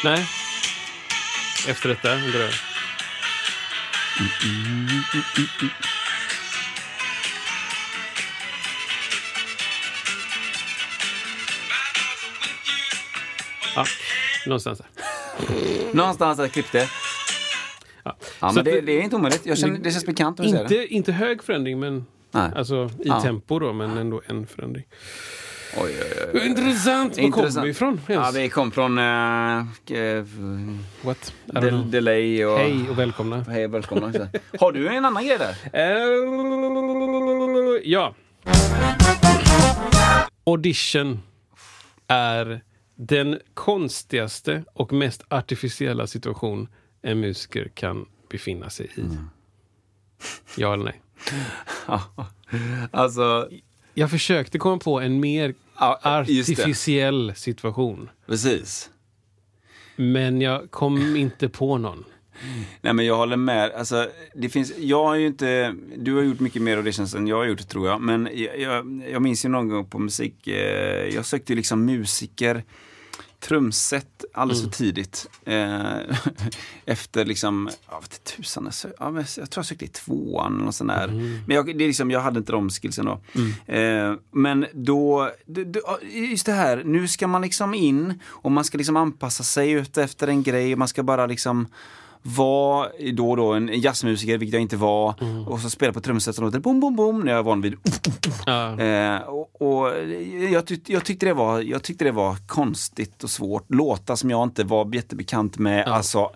Nej. Efter detta. Vänta då. Ja, någonstans där. Någonstans där klippte. Ja. Ja, men det, det är inte omöjligt. Jag känner, det känns bekant. säger det. Inte, inte hög förändring, men Nej. alltså i Ja. tempo då, men ändå en förändring. Oj, oj, oj. Intressant! Var Intressant. kom vi ifrån? Ja, ens? vi kom från uh, What? Know. Delay och... Hej och välkomna. Hej, välkomna. Har du en annan grej där? Eh, ja. Audition är den konstigaste och mest artificiella situation en musiker kan befinna sig i. Mm. Ja eller nej? Alltså, Jag försökte komma på en mer artificiell situation. Precis. Men jag kom inte på någon. Nej men jag håller med. Alltså, det finns, jag har ju inte, du har gjort mycket mer auditions än jag har gjort tror jag. Men jag, jag, jag minns ju någon gång på musik, eh, jag sökte liksom musiker trumset alldeles för tidigt. Eh, efter liksom, vet inte tusan, ja, men jag tror jag sökte i tvåan något sånt där. Men jag, det är liksom, jag hade inte de skillsen då. Eh, men då, ja, just det här, nu ska man liksom in och man ska liksom anpassa sig ut efter en grej. Man ska bara liksom vara då och då en jazzmusiker, vilket jag inte var. Och så spela på trumset som låter bom, bom, bom, när jag är van vid Ja. Eh, och, och jag, tyck, jag, tyckte det var, jag tyckte det var konstigt och svårt. Låtar som jag inte var jättebekant med. Alltså,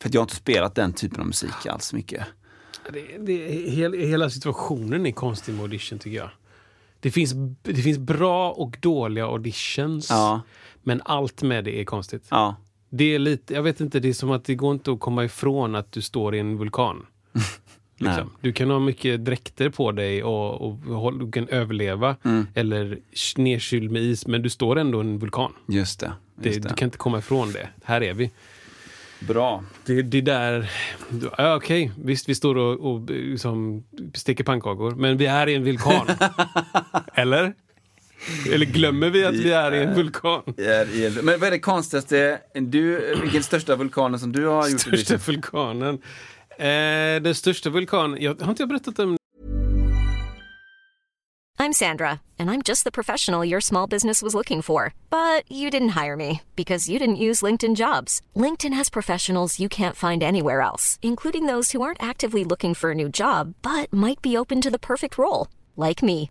för att jag har inte spelat den typen av musik alls mycket. Det, det, hel, hela situationen är konstig med audition tycker jag. Det finns, det finns bra och dåliga auditions. Ja. Men allt med det är konstigt. Ja, Det är lite, jag vet inte, det är som att det går inte att komma ifrån att du står i en vulkan. Liksom. Du kan ha mycket dräkter på dig och, och håll- du kan överleva. Mm. Eller nedkyld med is, men du står ändå i en vulkan. just det. Just det. Du kan inte komma ifrån det. Här är vi. Bra. Det, det där... Ja, Okej, visst vi står och, och liksom, steker pannkakor, men vi är i en vulkan. Eller? Eller glömmer vi att vi är i en vulkan? Men vad är det konstigaste, du, vilken största vulkanen som du har gjort? Största vulkanen. Eh, den största vulkanen... Jag, har inte jag berättat om I'm Sandra, and I'm just the professional your small business was looking for. But you didn't hire me because you didn't use LinkedIn jobs. LinkedIn has professionals you can't find anywhere else, including those who aren't actively looking for a new job but might be open to the perfect role, like me.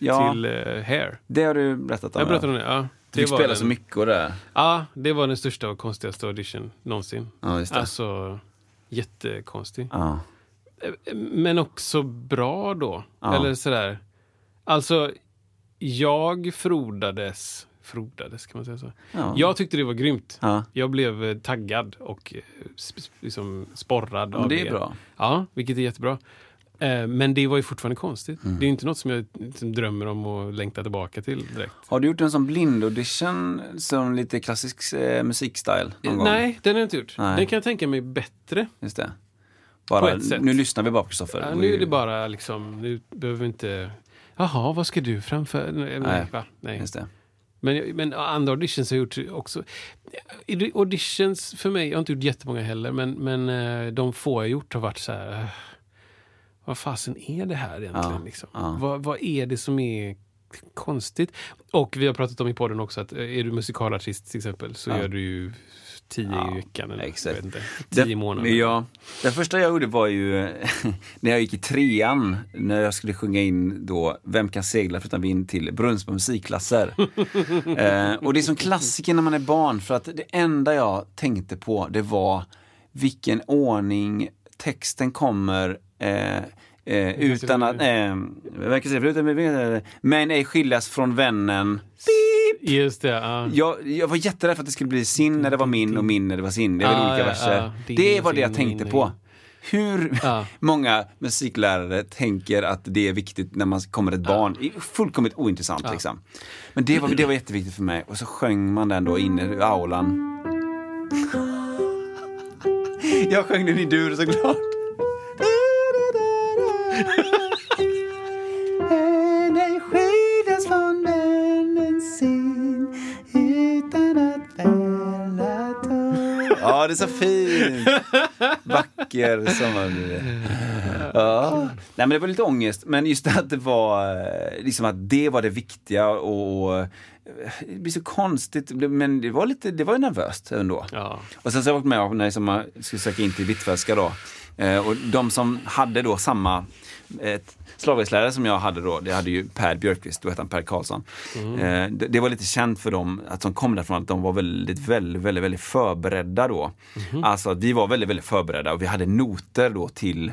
Ja. till eh, Hair. Det har du berättat om. Jag berättade om det. Ja, Du det fick spela den, så mycket och det. Ja, det var den största och konstigaste audition någonsin. Ja, just det. Alltså, jättekonstig. Ja. Men också bra då. Ja. Eller sådär. Alltså, jag frodades. Frodades, kan man säga så? Ja. Jag tyckte det var grymt. Ja. Jag blev eh, taggad och eh, sp- sp- liksom sporrad Men av det är bra. Ja, vilket är jättebra. Eh, Men det var ju fortfarande konstigt. Mm. Det är inte något som jag liksom drömmer om att längta tillbaka till direkt. Har du gjort en sån blind-audition som lite klassisk eh, musikstyle? någon gång? Nej, den har jag inte gjort. Nej. Den kan jag tänka mig bättre. Just det. Bara. Nu lyssnar vi bara på Kristoffer. Ja, nu är det bara liksom, nu behöver vi inte... Jaha, vad ska du framföra? Nej, Nej, va? Nej. Just det. Men, men andra auditions har jag gjort också. Auditions för mig, jag har inte gjort jättemånga heller, men, men eh, de få jag gjort har varit så här... Vad fasen är det här egentligen? Ja, liksom? ja. Vad, vad är det som är konstigt? Och vi har pratat om i podden också att eh, är du musikalartist till exempel så Ja. gör du ju tio Ja, i veckan. Eller, exakt. Inte, tio Det- månader. Ja, det första jag gjorde var ju när jag gick i trean, när jag skulle sjunga in då Vem kan segla förutom vind till Brunnsbo musikklasser. eh, och det är som klassiker när man är barn, för att det enda jag tänkte på det var vilken ordning texten kommer eh, eh, utan att... Eh, förutom men ej skiljas från vännen. Just det, ja. Jag, jag var jätterädd för att det skulle bli sin när det var min och min när det var sin. Det är väl Ah, olika ja, verser. Det var det jag tänkte på. Hur många musiklärare tänker att det är viktigt när man kommer ett barn. Fullkomligt ointressant liksom. Men det var, det var jätteviktigt för mig. Och så sjöng man den då inne i aulan. Jag sjöng den i dur såklart. Ej skiljas från vännen sin utan att fälla tår. Ja, det är så fint. Vacker sommar det. Ja. Nej men det var lite ångest, men just att det var eh, liksom att det var det viktiga och, eh, det blir så konstigt, men det var lite, det var nervöst ändå. Ja. Och sen så har jag varit med när jag skulle söka in till Hvitfeldtska då. Eh, och de som hade då samma eh, slaverislärare som jag hade då, det hade ju Per Björkqvist, då hette han Per Karlsson. Eh, det, det var lite känt för dem, att de kom därifrån, att de var väldigt, väldigt, väldigt, väldigt förberedda då. Alltså vi var väldigt, väldigt förberedda och vi hade noter då till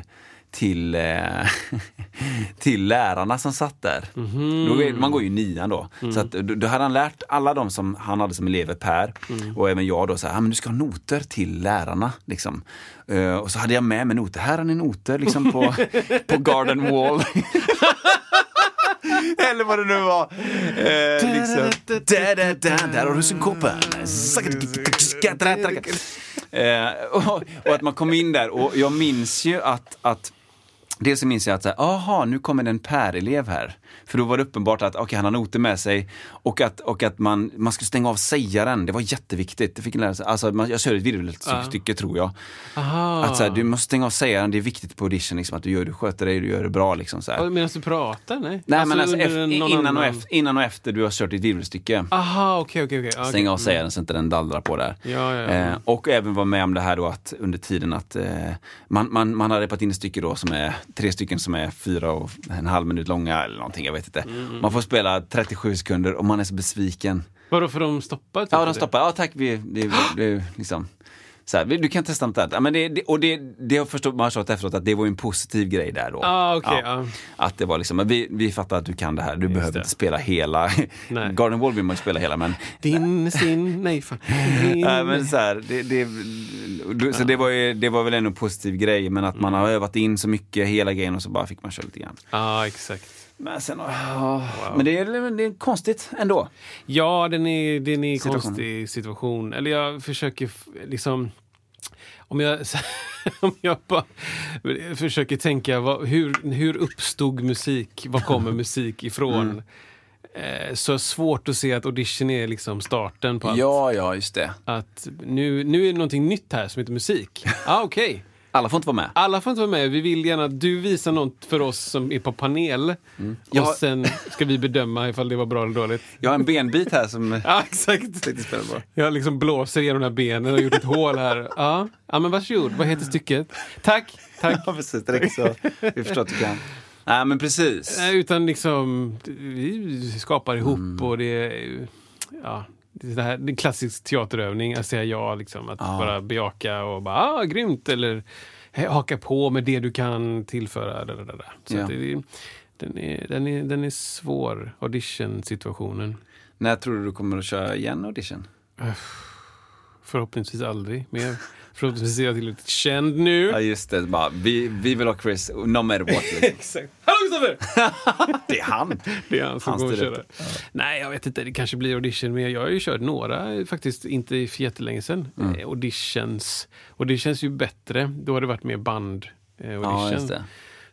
till, eh, till lärarna som satt där. Då är, man går ju nian då. Så att, då, då hade han lärt alla de som han hade som elever, Per, och även jag då, så här, ah, men du ska ha noter till lärarna. Liksom. Eh, och så hade jag med mig noter. Här har ni noter liksom på, på garden wall. Eller vad det nu var. Eh, liksom. där har du synkopen. Eh, och, och att man kom in där och jag minns ju att, att Dels så minns jag att, så här, aha, nu kommer det en Per-elev här. För då var det uppenbart att okay, han har noter med sig och att, och att man, man skulle stänga av sägaren. Det var jätteviktigt. Det fick en lära sig. Alltså, man, jag körde ett virvelstycke tror jag. Aha. Att så här, du måste stänga av sägaren, det är viktigt på audition. Liksom, att du, gör, du sköter dig, du gör det bra. Liksom, så här. Medan du pratar? Nej, Nej men alltså, under efter, innan, och efter, innan och efter du har kört ditt virvelstycke. Aha, okej. Ja, okej. Stänga av sägaren så inte den dallrar på där. Ja, ja, ja. Eh, och även vara med om det här då att under tiden att eh, man, man, man har repat in ett stycke då som är tre stycken som är fyra och en halv minut långa eller någonting, jag vet inte. Mm, Man får spela 37 sekunder och man är så besviken. Vadå, för de stoppar? typ Ja, de stoppar. Ja, tack, vi, det, det, liksom. Så här, du kan testa något annat. Ja, men det, det, och det, det har förstått, man har förstått efteråt att det var en positiv grej där då. Ah, okej, ja. Att det var liksom, vi, vi fattar att du kan det här, du behöver det. inte spela hela. Nej. Garden Wall vill man ju spela hela men Din, sin, nej fan. Din. Nej, men så, här, det, det, så det, var ju, det var väl ändå en positiv grej, men att man har övat in så mycket hela grejen och så bara fick man köra lite grann. Ja, exakt. Men, sen, ja, men det, är, det är konstigt ändå. Ja, den är, den är en konstig situation. Eller jag försöker liksom... Om jag, om jag bara försöker tänka, vad, hur, hur uppstod musik? Var kommer musik ifrån? Eh, så svårt att se att audition är liksom starten på allt. Ja, ja, just det. Att nu, nu är det någonting nytt här som heter musik. Ah, okej. Alla får inte vara med. Alla får inte vara med. Vi vill gärna att du visar något för oss som är på panel. Har- Och sen ska vi bedöma ifall det var bra eller dåligt. Jag har en benbit här som Ja, exakt. Jag liksom blåser igenom de här benen och gjort ett hål här. Ja, ja men varsågod. Vad heter stycket? Tack, tack. Ja, precis. Direkt så. Vi förstår att du kan. Nej, men precis. Nej, Utan liksom, vi skapar ihop Mm. och det är, ja, det är, det här, det är klassisk teaterövning, att säga ja, liksom, att bara bejaka och bara, ah, grymt, eller "Hej, haka på med det du kan tillföra. Där, där, där. Så Ja. det, den, är, den, är, den är svår, audition-situationen. När tror du du kommer att köra igen audition? Förhoppningsvis aldrig mer. Förhoppningsvis är jag tillräckligt känd nu. Ja, just det. Bara, vi, vi vill ha Chris, no matter what. Liksom. Exakt. Hallå Kristoffer! Det är han. Det är han som kommer att styr köra. upp. Nej, jag vet inte. Det kanske blir audition. Men jag har ju kört några faktiskt, inte för jättelänge sedan. Mm. Eh, auditions. Och det känns ju bättre. Då har det varit mer band eh, audition. Ja.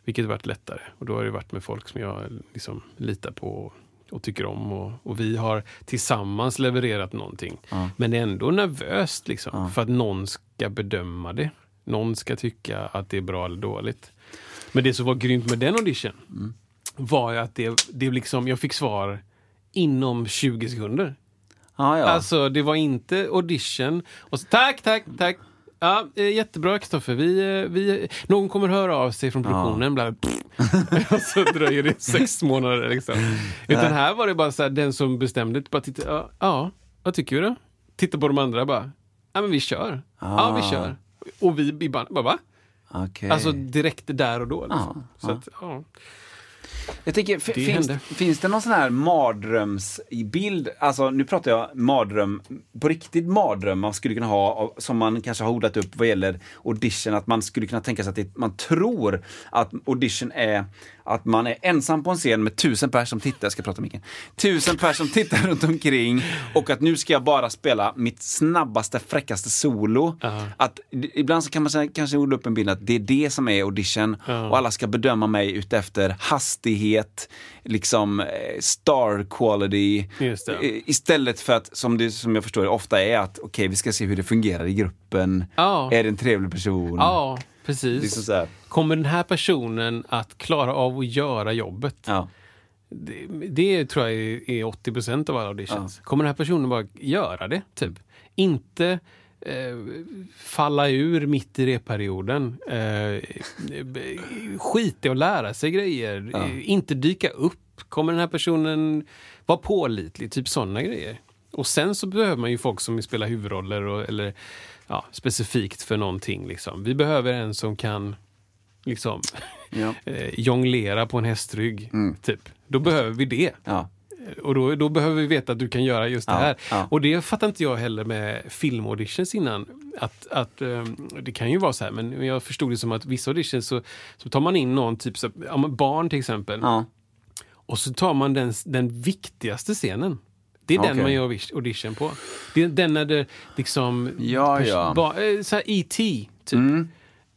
Vilket har varit lättare. Och då har det varit med folk som jag liksom litar på och, tycker om. Och, och vi har tillsammans levererat någonting. Men det är ändå nervöst liksom. För att någon ska bedöma det. Någon ska tycka att det är bra eller dåligt. Men det som var grymt med den audition var ju att det, det liksom, jag fick svar inom 20 sekunder. Ja, ja. Alltså det var inte audition. Och så, tack, tack, tack. Ja, eh, jättebra Kristoffer. Vi, eh, vi, någon kommer höra av sig från produktionen. Bla, och så dröjer det sex månader. Liksom. Utan här var det bara så här, den som bestämde, bara titta, ja, ja, vad tycker du då? Titta på de andra bara, ja men vi kör. Ja, vi kör. Och vi i bandet bara, va? Okej. Alltså direkt där och då. Liksom. Ja, så att, ja. Jag tänker, Det finns, finns det någon sån här mardrömsbild? Alltså nu pratar jag mardröm, på riktigt mardröm man skulle kunna ha som man kanske har odlat upp vad gäller audition. Att man skulle kunna tänka sig att det, man tror att audition är att man är ensam på en scen med tusen personer som tittar, jag ska prata micken, tusen personer som tittar runt omkring och att nu ska jag bara spela mitt snabbaste, fräckaste solo. Att, d- ibland så kan man kanske odla upp en bild att det är det som är audition och alla ska bedöma mig utefter verklighet, liksom eh, star quality. Eh, Istället för att, som, det, som jag förstår det ofta är, att okej vi ska se hur det fungerar i gruppen. Ja. Är det en trevlig person? Ja, precis. Liksom. Kommer den här personen att klara av att göra jobbet? Ja. Det, det tror jag är, är 80 procent av alla auditions. Kommer den här personen bara göra det? Typ. Inte eh, falla ur mitt i repperioden. Eh, skita i att lära sig grejer. Eh, inte dyka upp. Kommer den här personen vara pålitlig? Typ sådana grejer. Och sen så behöver man ju folk som spelar huvudroller och, eller ja, specifikt för någonting. Liksom. Vi behöver en som kan liksom Ja. eh, jonglera på en hästrygg. Typ. Då behöver vi det. Ja. Och då, då behöver vi veta att du kan göra just det Ja, här. ja. Och det fattar inte jag heller med filmauditions innan. Att, att, ehm, det kan ju vara så här, men jag förstod det som att vissa auditions så, så tar man in någon, typ så, barn till exempel. Ja. Och så tar man den, den viktigaste scenen. Det är den Okej. man gör audi- audition på. Det är den när det liksom... Ja, ja. Ba, eh, så här E.T. typ. Mm.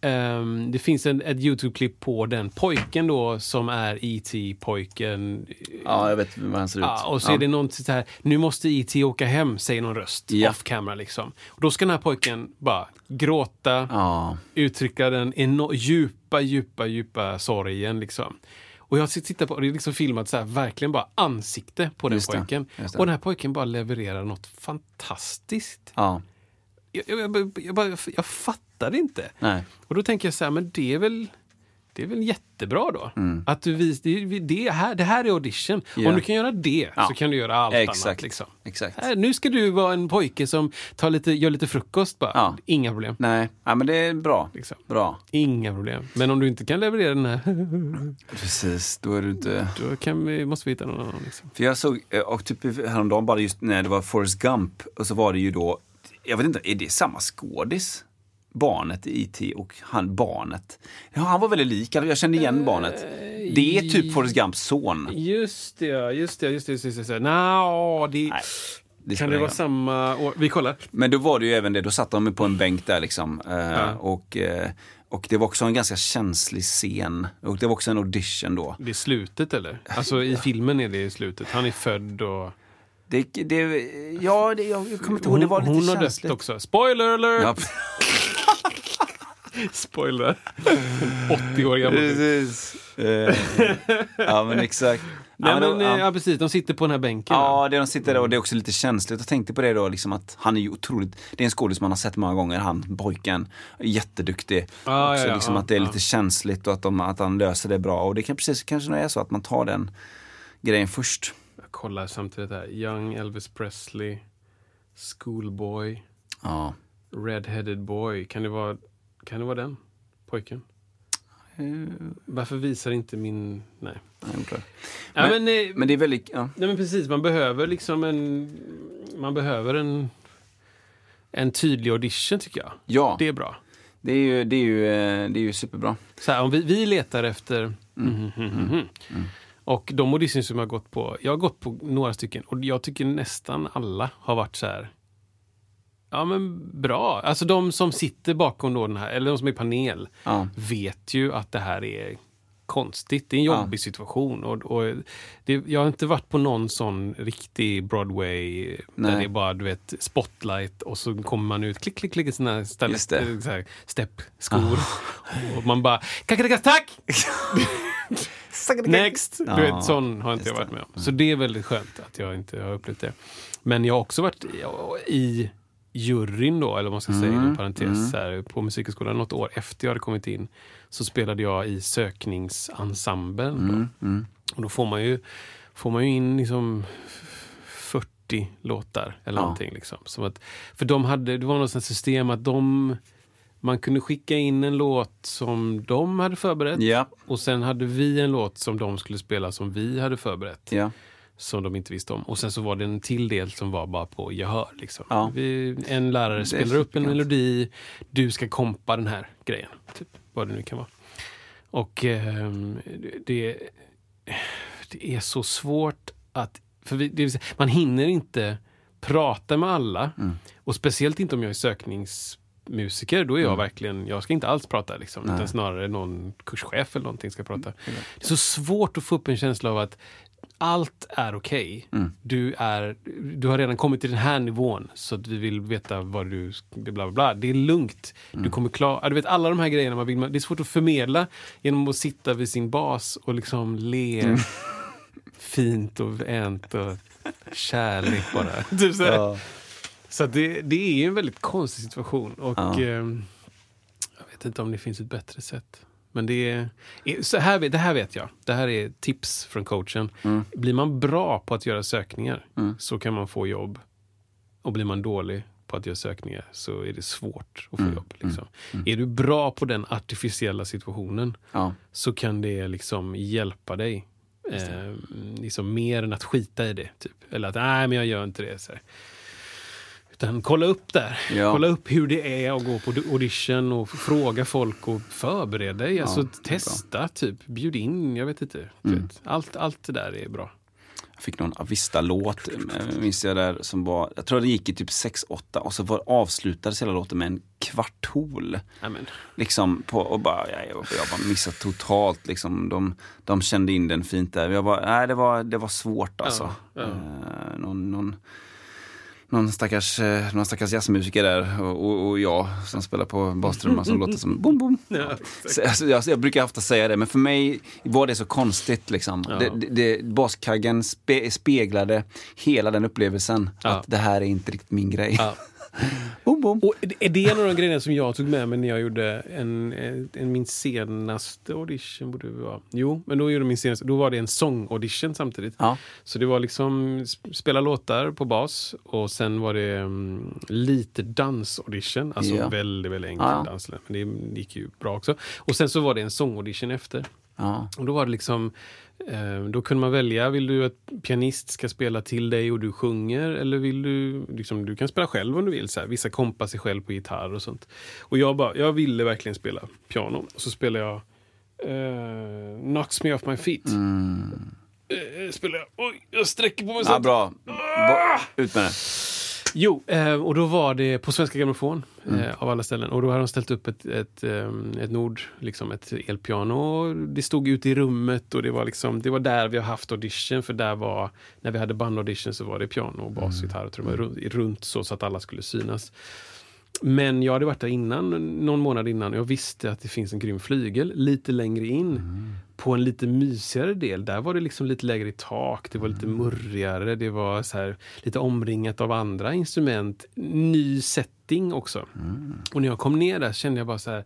Ehm, det finns en, ett Youtube-klipp på den pojken då som är E.T.-pojken. ja, jag vet hur han ser ut. Ja, och så är det någon så här, nu måste E.T. åka hem, säger någon röst Ja. off camera liksom. Och då ska den här pojken bara gråta, Ja. uttrycka den eno- djupa, djupa, djupa sorgen liksom. Och jag tittar på, det är liksom filmat så här, verkligen bara ansikte på den Just det, pojken. just det. Och den här pojken bara levererar något fantastiskt. ja. Jag, jag, jag, bara, jag fattar inte. Nej. Och då tänker jag så här, men det är väl det är väl jättebra då? Att du vis, det, det, här, det här är audition. Mm. Ja. Om du kan göra det Ja. så kan du göra allt annat. Exakt. Liksom. Exakt. Här, nu ska du vara en pojke som tar lite, gör lite frukost bara. Ja. Inga problem. Nej, ja, men det är bra. Liksom. Bra. Inga problem. Men om du inte kan leverera den här, Precis, då är du inte... då kan vi, måste vi hitta någon annan. Liksom. För jag såg, eh, och typ häromdagen bara just när det var Forrest Gump, och så var det ju då, jag vet inte, är det samma skådis? Barnet i IT och han barnet. Ja, han var väldigt lik, jag kände igen barnet. Det är typ Forrest Gumps son. Just det, just det. Just det, just det, just det. Nå, det Nej, det kan det vara samma år? Vi kollar. Men då var det ju även det, då satt de på en bänk där liksom. Eh, Ja. och, eh, och det var också en ganska känslig scen. Och det var också en audition då. Det är slutet eller? Alltså i filmen är det i slutet. Han är född och... Det, det, ja, det, jag kommer inte ihåg, det var lite hon har dött känsligt. också. Spoiler alert! Ja, Spoiler. 80 år gammal. precis. Eh, ja, men exakt. Nej, Ja, men, då- eh, ja. ja, precis. De sitter på den här bänken. Ja, det de sitter där och det är också lite känsligt. Jag tänkte på det då, liksom att han är ju otroligt, det är en skådis man har sett många gånger, han pojken, jätteduktig. Ja, också ja, ja, liksom ja, att det är ja. lite känsligt och att, de, att han löser det bra. Och det kan precis kanske är så att man tar den grejen först. Kollar samtidigt här. Young Elvis Presley. Schoolboy. Ja. Red-headed boy. Kan det vara, kan det vara den pojken? Eh. Varför visar inte min... Nej. gjorde det. Ja, Men- men, eh, Men det är väldigt, ja. Nej men precis, man behöver liksom en... Man behöver en... En tydlig audition tycker jag. Ja, Det är bra. det är ju, det är ju, eh, det är ju superbra. Så här, om vi, vi letar efter... Mm. Mhm, mhm, mhm. Och de auditions som jag har gått på, jag har gått på några stycken och jag tycker nästan alla har varit så här. Ja men bra. Alltså de som sitter bakom då den här, eller de som är i panel, Ja. vet ju att det här är konstigt. Det är en jobbig situation. Och, och det, jag har inte varit på någon sån riktig Broadway Nej. där det är bara du vet, spotlight och så kommer man ut, klick, klick, klick i sina Just det. Ah. steppskor. Och man bara, tack! Next! Du vet, sån har inte jag varit med om. Så det är väldigt skönt att jag inte har upplevt det. Men jag har också varit i- i juryn då, eller vad man ska säga Mm, inom parentes, så här, på Musikhögskolan något år efter jag hade kommit in. Så spelade jag i sökningsensemblen. Mm, Då. Och då får man ju, får man ju in liksom 40 låtar eller Ja. någonting. Liksom. Som att, för de hade, det var något sånt system att de man kunde skicka in en låt som de hade förberett Ja, och sen hade vi en låt som de skulle spela som vi hade förberett. ja. Som de inte visste om. Och sen så var det en till del som var bara på gehör. Liksom. Ja. Vi, en lärare är spelar upp en melodi. Du ska kompa den här grejen. Typ, vad det nu kan vara. Och ehm, det, det är så svårt att... För vi, det man hinner inte prata med alla. Mm. Och speciellt inte om jag är söknings musiker, då är jag verkligen, jag ska inte alls prata liksom. Nej. Utan snarare någon kurschef eller någonting ska prata. Det är så svårt att få upp en känsla av att allt är okej. Du, är, du har redan kommit till den här nivån så att vi vill veta vad du... Bla bla bla. Det är lugnt. Du kommer klara... Du vet alla de här grejerna man vill... Det är svårt att förmedla genom att sitta vid sin bas och liksom le fint och vänt och kärlek bara. Typ så här. Så det, det är ju en väldigt konstig situation. Och Ja. ehm, jag vet inte om det finns ett bättre sätt. Men det, är, så här, vet- det här vet jag. Det här är tips från coachen. Blir man bra på att göra sökningar så kan man få jobb. Och blir man dålig på att göra sökningar så är det svårt att få jobb. Liksom. Är du bra på den artificiella situationen Ja. så kan det liksom hjälpa dig. Eh, liksom mer än att skita i det. Typ. Eller att nej, men jag gör inte det. Så här. Utan kolla upp där. Ja. Kolla upp hur det är att gå på audition och fråga folk och förbered dig. Alltså, det är testa, typ. Bjud in, jag vet inte. Mm. Allt, allt det där är bra. Jag fick någon Avista-låt, minns jag där, som var, jag tror det gick i typ 6-8 och så var, avslutades hela låten med en kvartol. Amen. Liksom på, och bara, jag, jag, jag bara missade totalt liksom. De, de kände in den fint där. Jag bara, nej det var, det var svårt alltså. ja. Eh, någon, någon, någon, stackars, eh, någon stackars jazzmusiker där och, och, jag som spelar på bastrumman som låter som bom bom. Så, alltså, jag, jag brukar ofta säga det, men för mig var det så konstigt. Liksom. Ja. Det, det, det, baskaggen spe, speglade hela den upplevelsen. Ja. Att det här är inte riktigt min grej. Ja. Bom, bom. Och är det en av de grejerna som jag tog med mig när jag gjorde en, en, min senaste audition? Borde det vara. Jo, men då gjorde min senaste, då var det en sångaudition samtidigt. Ja. Så det var liksom sp- spela låtar på bas och sen var det mm, lite dansaudition. Alltså Ja. väldigt, väldigt enkel Ja. dans. Men det gick ju bra också. Och sen så var det en sångaudition efter. Ja. Och då var det liksom, eh, då kunde man välja, vill du att pianist ska spela till dig och du sjunger? Eller vill du, liksom, du kan spela själv om du vill. Så här. Vissa kompar sig själv på gitarr och sånt. Och jag bara, jag ville verkligen spela piano. Och så spelade jag eh, Knocks Me Off My Feet. Eh, spelar jag, oj, jag sträcker på mig så Ja, bra. Ba, ut med det. Jo, eh, och då var det på Svenska Grammofon eh, av alla ställen. Och då hade de ställt upp ett, ett, eh, ett Nord, liksom ett elpiano. Det stod ute i rummet och det var, liksom, det var där vi har haft audition. För där var, när vi hade bandaudition så var det piano, och bas, gitarr och trummor runt, runt så, så att alla skulle synas. Men jag hade varit där innan, någon månad innan och jag visste att det finns en grym flygel lite längre in. På en lite mysigare del, där var det liksom lite lägre i tak, det var lite murrigare, det var så här, lite omringat av andra instrument. Ny setting också. Och när jag kom ner där kände jag bara så här,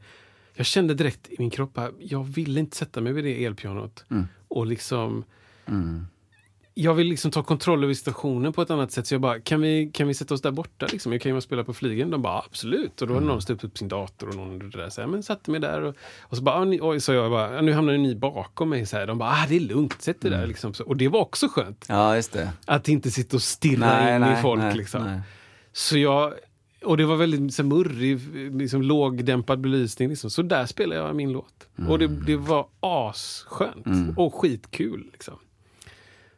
jag kände direkt i min kropp, här, jag ville inte sätta mig vid det elpianot. Och liksom jag vill liksom ta kontroll över situationen på ett annat sätt. Så jag bara, kan vi, kan vi sätta oss där borta? Liksom? Jag kan ju spela på flygen. De bara, absolut. Och då hade någon ställt upp sin dator och någon där. Så här, men satte mig där och, och så bara, ah, ni, oj, så jag bara, "Ah, nu hamnar ni bakom mig. Så här. De bara, ah, det är lugnt, sätt dig där. Liksom. Så, och det var också skönt. Ja, just det. Att inte sitta och stirra Nej, in nej, i folk. nej, liksom. Så jag, och det var väldigt så här, murrig, liksom, lågdämpad belysning. Liksom. Så där spelade jag min låt. Och det, det var asskönt och skitkul. Liksom.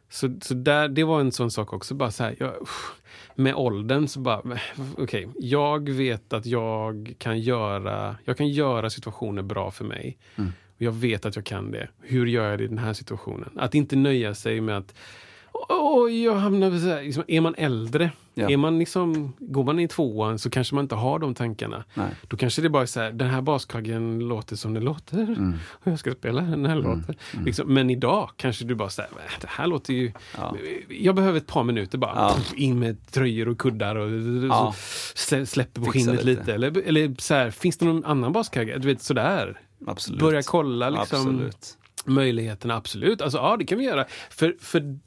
Så, så där, det var en sån sak också. Bara så här, jag, med åldern så bara, okej, jag vet att jag kan göra, jag kan göra situationer bra för mig. Och jag vet att jag kan det. Hur gör jag det i den här situationen? Att inte nöja sig med att Oj, jag hamnar så här, liksom, Är man äldre, Ja. är man liksom, går man i tvåan så kanske man inte har de tankarna. Nej. Då kanske det bara är så här, den här baskaggen låter som den låter. Mm. Och jag ska spela den här låten. Liksom, men idag kanske du bara säger, det här låter ju... Ja. Jag behöver ett par minuter bara. Ja. Puff, in med tröjor och kuddar och Ja. släpper på Fixa skinnet lite. lite. Eller, eller så här, finns det någon annan baskagge? Du vet sådär. Absolut. Börja kolla liksom Absolut. möjligheterna, absolut. Alltså, ja, det kan vi göra. För, för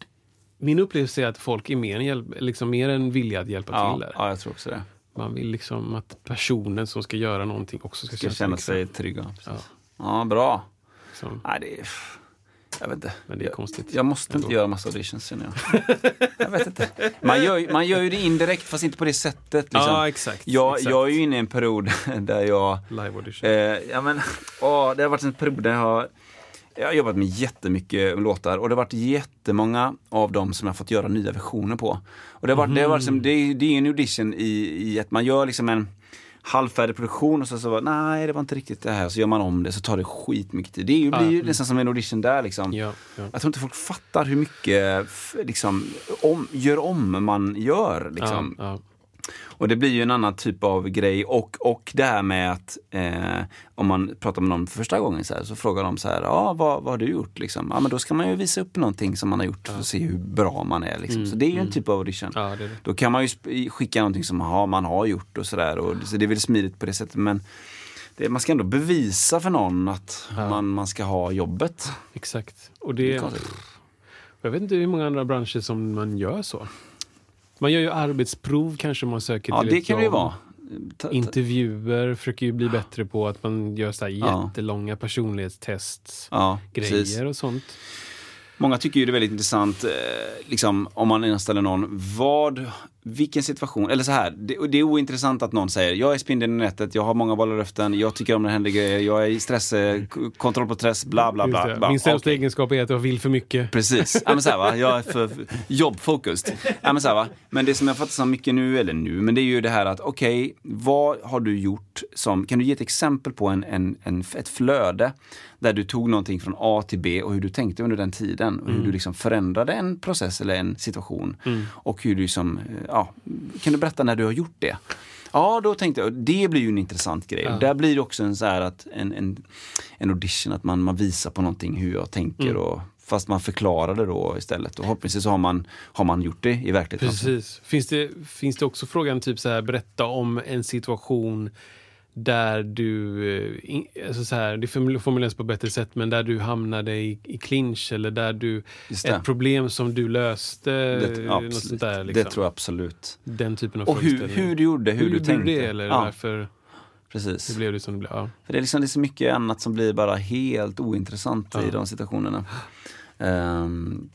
min upplevelse är att folk är mer än, hjälp, liksom mer än villiga att hjälpa Ja, till där. ja, jag tror också det. Man vill liksom att personen som ska göra någonting också ska, Ska känna sig bekväm. trygga. Precis. Ja. bra. Liksom. Nej, det är... Jag vet inte. Men det är jag, konstigt. Jag måste inte Ändå. göra massa auditions känner jag. jag vet inte. Man gör, ju- man gör ju det indirekt fast inte på det sättet. Liksom. Ja, exakt, Jag, exakt. jag är ju inne i en period där jag Live audition. Eh, ja, men, åh, det har varit en period där jag har, jag har jobbat med jättemycket låtar och det har varit jättemånga av dem som jag har fått göra nya versioner på. Och det har varit, det har varit som, det, är- det är en audition i, i att man gör liksom en halvfärdig produktion och så, så nej det var inte riktigt det här. Så gör man om det så tar det skitmycket tid. Det är ju, blir ju nästan som en audition där liksom. Ja, ja. Jag tror inte folk fattar hur mycket liksom, om, gör om man gör. Liksom. Ja. Och det blir ju en annan typ av grej. Och, och det här med att eh, om man pratar med någon för första gången så, här, så frågar de så här, ja vad, vad har du gjort? Liksom. Ja men då ska man ju visa upp någonting som man har gjort att se hur bra man är. Liksom. Så det är ju en typ av audition. Ja, det det. Då kan man ju skicka någonting som ja, man har gjort och sådär. Så det är väl smidigt på det sättet. Men det, man ska ändå bevisa för någon att man, man ska ha jobbet. Exakt. Och det, konstigt. jag vet inte hur många andra branscher som man gör så. Man gör ju arbetsprov kanske man söker Ja till det ett kan det jobb. vara. Ta- ta- Intervjuer försöker ju bli bättre på att man gör så här Ja. jättelånga personlighetstests. Ja, precis. grejer och sånt. Många tycker ju det är väldigt intressant, eh, liksom, om man anställer någon, vad, vilken situation, eller så här, det, det är ointressant att någon säger, jag är spindeln i nätet, jag har många vallöften, jag tycker om när det händer grejer, jag är i stress, eh, kontroll på stress, bla bla bla. bla. Min sämsta Okej. egenskap är att jag vill för mycket. Precis, ja, men så här, va? jag är för jobbfocused. Ja, men, så här, va? men det som jag fattar så mycket nu, eller nu, men det är ju det här att okej, vad har du gjort som, kan du ge ett exempel på en, en, en, ett flöde där du tog någonting från A till B och hur du tänkte under den tiden och hur du liksom förändrade en process eller en situation. Och hur du liksom, eh, ja, kan du berätta när du har gjort det? Ja, då tänkte jag, det blir ju en intressant grej. Och där blir det också en, så att, en, en, en audition, att man, man visar på någonting hur jag tänker. Och, fast man förklarar det då istället. Och förhoppningsvis har man, har man gjort det i verkligheten. Precis. Finns det, finns det också frågan typ så här, berätta om en situation där du, eh, alltså så här, det form- formuleras på ett bättre sätt, men där du hamnade i, i clinch eller där du, ett problem som du löste, Det, ja, något sånt där. Liksom. det tror jag absolut. Den typen av Och hur, hur du gjorde, hur, du gjorde tänkte. det eller ja, varför precis. det blev det som det blev? Ja. För det är, liksom, det är så mycket annat som blir bara helt ointressant i de situationerna. Ehm,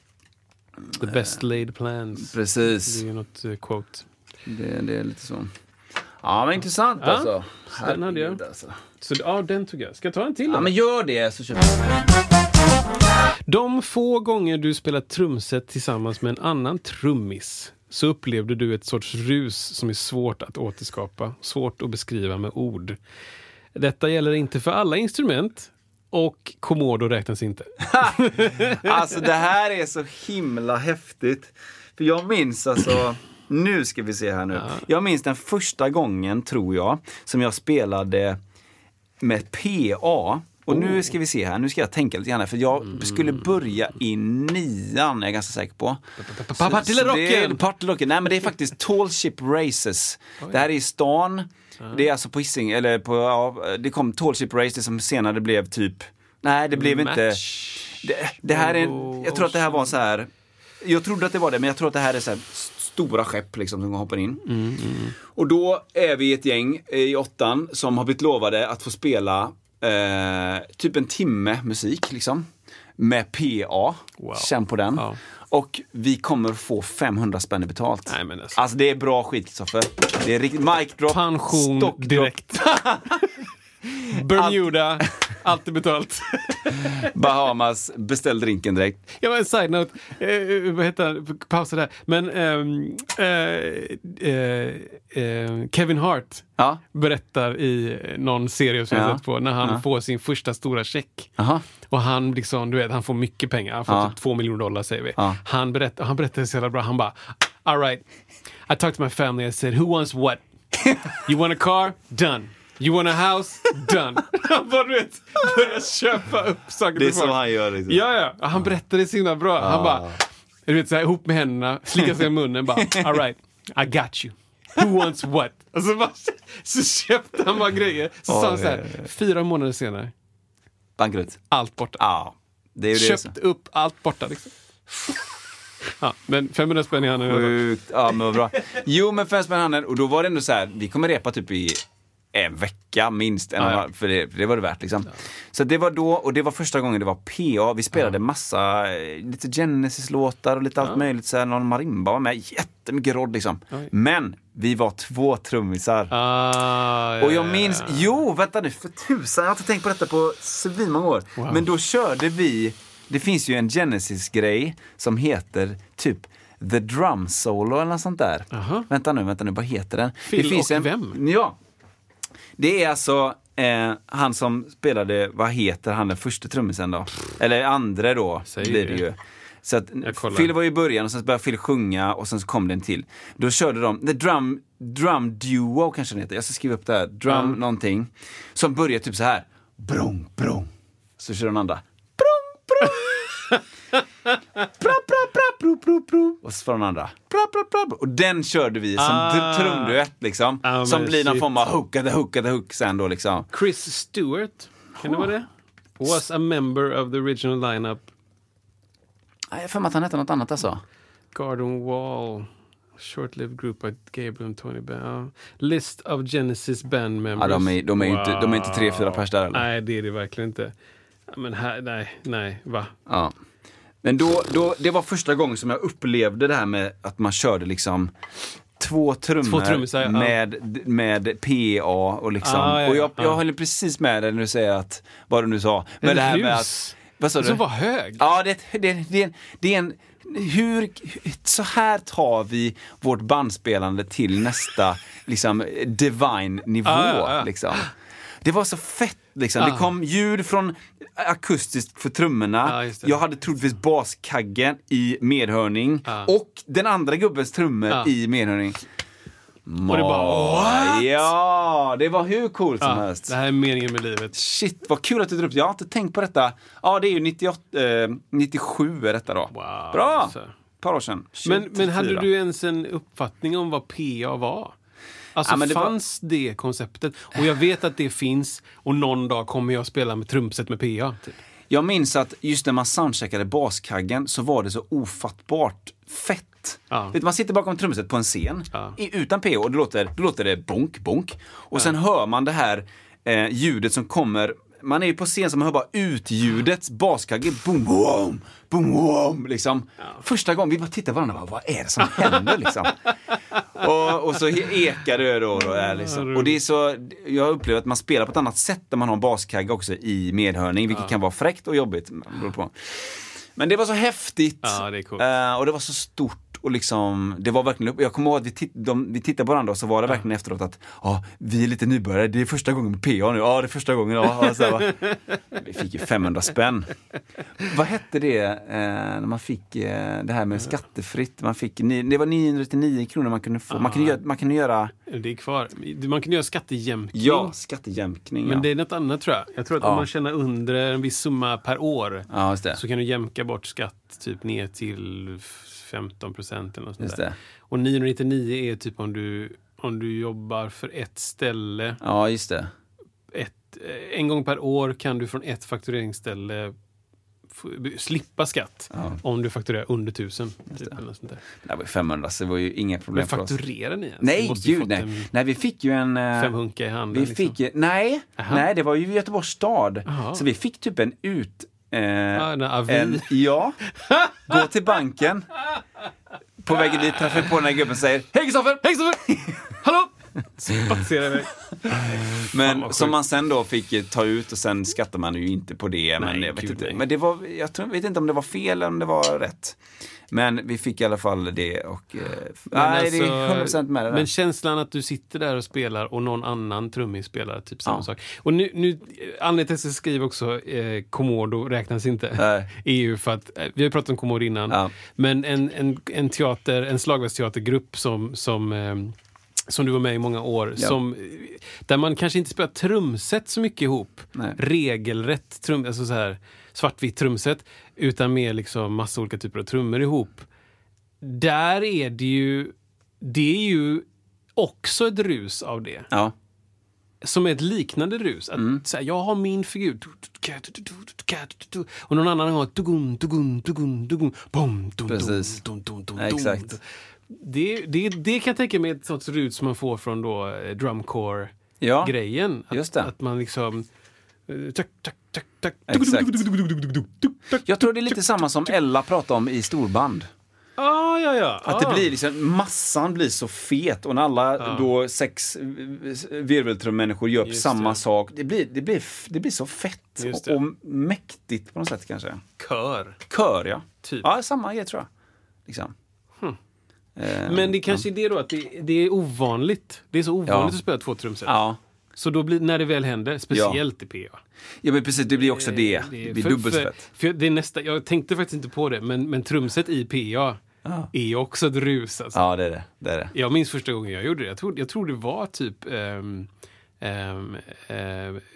The best laid plans. precis. Det är något eh, quote. Det, det är lite så. Ja men intressant Ja, alltså. den hade jag. Alltså. Så ja, den tog jag. Ska jag ta en till? Ja då? men gör det så kör vi. De få gånger du spelat trumset tillsammans med en annan trummis så upplevde du ett sorts rus som är svårt att återskapa, svårt att beskriva med ord. Detta gäller inte för alla instrument och Komodo räknas inte. Alltså det här är så himla häftigt. För jag minns alltså, nu ska vi se här nu. Jag minns den första gången, tror jag, som jag spelade med PA. Och nu ska vi se här, nu ska jag tänka lite grann här, för jag skulle börja i nian, är jag ganska säker på. Partillerocken! Så det är- Partillerocken! Nej men det är faktiskt Tall Ship Races. Det här är i stan. Det är alltså på Hisingen, eller på, ja, det kom Tall Ship Race, det som senare blev typ, nej det blev inte. Det, det här är, jag tror att det här var så här. Jag trodde att det var det, men jag tror att det här är så här stora skepp liksom som hoppar in. Och då är vi ett gäng i åttan som har blivit lovade att få spela eh, typ en timme musik liksom. Med PA. Wow. Känn på den. Ja. Och vi kommer få 500 spänn betalt. Nej, men alltså. Alltså det är bra skit Kristoffer. Det är riktigt mic drop. Pension direkt. Bermuda, allt är betalt. Bahamas, beställ drinken direkt. Jag var en side-note, eh, vad heter han, pausa där. Men ehm, eh, eh, eh, Kevin Hart Ja, berättar i någon serie som jag Ja. sett på när han Ja. får sin första stora check. aha. Och han liksom, du vet, han får mycket pengar. Han får Ja. typ två miljoner dollar säger vi. Ja. Han, berättar, han berättar så jävla bra. Han bara, all right. I talked to my family. I said, who wants what? You want a car? Done. You want a house? Done. Han bara, du vet, börjar köpa upp saker Det är folk. han gör. Liksom. Ja, ja. Han berättade så himla bra. Han bara, du vet, så här, ihop med händerna, slickar sig i munnen, bara, all right, I got you. Who wants what? Och så, bara, så köpte han bara grejer. Så sa han så här, fyra månader senare, Bankrutt. allt borta. Ja, det är ju det. Köpt upp allt borta liksom. Ja, men 500 spänn i handen. Sjukt. Ja, men vad bra. Jo, men fem spänn i handen. Och då var det ändå så här, vi kommer repa typ i en vecka minst. En Ja, ja. för, det, för det var det värt liksom. Så det var då, och det var första gången det var PA. Vi spelade massa, eh, lite Genesis-låtar och lite allt möjligt. Så här, någon marimba var med. Jättemycket rodd liksom. Oj. Men vi var två trummisar. Ah, ja, Och jag ja, minns, ja. jo vänta nu för tusan, jag har inte tänkt på detta på svinmånga år. Men då körde vi, det finns ju en Genesis-grej som heter typ The Drum Solo eller något sånt där. Aha. Vänta nu, vänta nu, vad heter den? Phil det finns och en, vem? Ja. Det är alltså eh, han som spelade, vad heter han den första trummisen då? Eller andra då, Säg blir det. ju. Så att. Phil var i början och sen började Phil sjunga och sen så kom det en till. Då körde de, the drum, drum duo kanske den heter, jag ska skriva upp det här, drum Ja. någonting. Som börjar typ så här, brong, brong. Så kör den andra, brong, brong. Bra, bro, bro, bro. Och så får den andra. Bra, bra, bro. Och den körde vi som Ah. trumduett liksom. Ja, som blir någon shit. form av hook, the hook, sen då liksom. Chris Stewart, kan det vara det? Was a member of the original lineup. Nej, Jag har för mig att han hette något annat alltså. Garden Wall. Short-lived group by Gabriel and Tony Bell. List of Genesis band members. Ja, de är, de är, inte, de är inte tre, fyra pers där eller? Nej, det är det verkligen inte. Men här, nej, nej, va? Ja. Men då, då, det var första gången som jag upplevde det här med att man körde liksom två trummor Två trummisar, ja. med, med PA och liksom. Ah, ja, och jag, ja. jag håller precis med dig när du säger att, vad du nu sa. Men En det här med rus. att, vad sa du? Som var hög. Ja, det, det, det, det är en... Hur, så här tar vi vårt bandspelande till nästa liksom, divine nivå. Ja. Liksom. Det var så fett. Liksom. Det Ah. kom ljud från akustiskt för trummorna. Ja, det. jag hade troligtvis baskaggen i medhörning. Ja. Och den andra gubbens trummor Ja. i medhörning. Och det bara, what? Ja, det var hur coolt som helst. det här är meningen med livet. Shit, vad kul att du drar upp det. Jag har inte tänkt på detta. Ja, det är ju 98, eh, 97 är detta då. Wow, Bra! så. Ett par år sedan. Men, men hade 24. du ens en uppfattning om vad PA var? Alltså Ja, men det var- fanns det konceptet? Och jag vet att det finns och någon dag kommer jag spela med trumset med PA. Typ. Jag minns att just när man soundcheckade baskaggen så var det så ofattbart fett. Ja. Man sitter bakom trumset på en scen Ja. utan PO och då låter, då låter det bonk, bonk. Och sen hör man det här eh, ljudet som kommer man är ju på scen så man hör bara utljudet, baskagge, boom, boom, boom, boom, liksom. Första gången vi bara tittar på varandra, bara, vad är det som händer liksom? och, och så ekar det då. då där, liksom. Och det är så, jag upplever att man spelar på ett annat sätt när man har en baskagge också i medhörning, vilket kan vara fräckt och jobbigt. Men det var så häftigt. Ja, det är coolt. Eh, och det var så stort. Och liksom, det var verkligen, jag kommer ihåg att vi, titt, de, vi tittade på varandra och så var det verkligen efteråt att ja, vi är lite nybörjare, det är första gången med PA nu, ja det är första gången. Ja, ja, så här, vi fick ju 500 spänn. Vad hette det eh, när man fick eh, det här med skattefritt? Man fick, det var 999 kronor man kunde få. Man kunde, göra, man kunde göra, Det är kvar. Man kan göra skattejämkning. ja, skattejämkning. Men ja. det är något annat tror jag. Jag tror att Ja. om man tjänar under en viss summa per år ja, så kan du jämka bort skatt typ ner till 15 procent eller något sånt där. det. Och 999 är typ om du, om du jobbar för ett ställe. Ja, just det. Ett, eh, en gång per år kan du från ett faktureringsställe slippa skatt om du fakturerar under 1000. Typ, eller något sånt där. Det var ju 500 så det var ju inga problem Men för oss. fakturerar ni ens? Nej, gud nej. en Nej, vi fick ju en... eh, femhunka i handen. Vi liksom. fick, nej, Aha. nej, det var ju Göteborgs stad. Jaha. Så vi fick typ en ut... Eh, avi. en, ja, gå till banken. På vägen dit träffar vi på den här gubben och säger Hej Kristoffer! Hej Kristoffer! Hallå! Spatserar iväg. Men som man sen då fick ta ut och sen skattar man ju inte på det. Men, Nej, jag vet inte. nej. men det var, jag tror, vet inte om det var fel eller om det var rätt. Men vi fick i alla fall det och... Eh, nej, det är 100% med det där. Men känslan att du sitter där och spelar och någon annan trummis spelar typ samma Ja. sak. Och nu, nu anledningen till att jag skriver också eh, Komodo räknas inte. Nej. är ju för att, eh, vi har pratat om Komodo innan, Ja. men en, en, en teater, en slagverksteatergrupp som, som eh, som du var med i många år, Ja. som, där man kanske inte spelar trumset så mycket ihop. Nej. Regelrätt trum, alltså så här, svartvitt trumset, utan mer liksom massa olika typer av trummor ihop. Där är det ju, det är ju också ett rus av det. Ja, Som är ett liknande rus. Att, Mm. så här, jag har min figur. Och någon annan har Precis. exakt. Det, det, det kan jag tänka mig ett sorts rus som man får från då eh, drumcore-grejen. Ja, att, att man liksom... eh, Tack, tack, tack, tack. Exakt. jag tror det är lite samma som Ella pratade om i storband. Ah, ja, ja. Att ah. det blir liksom, massan blir så fet och när alla då sex eh, virveltrummänniskor gör Just samma det. sak. Det blir, det, blir, det blir så fett och, och mäktigt på något sätt kanske. Kör. Kör ja. Typ. Ja, samma grej tror jag. Liksom. Eh, Men det kanske är det då att det, det är ovanligt. Det är så ovanligt Ja. att spela två trumset. Ja. Så då blir, när det väl händer, speciellt i PA. Ja men precis, det blir också det. Det, blir för- dubbelt för-. För det är nästa, jag tänkte faktiskt inte på det, men, men trumset i PA är ju också ett rus. Alltså. Ja det är det. det, är det. Jag minns första gången jag gjorde det. Jag tror, jag tror det var typ um, um,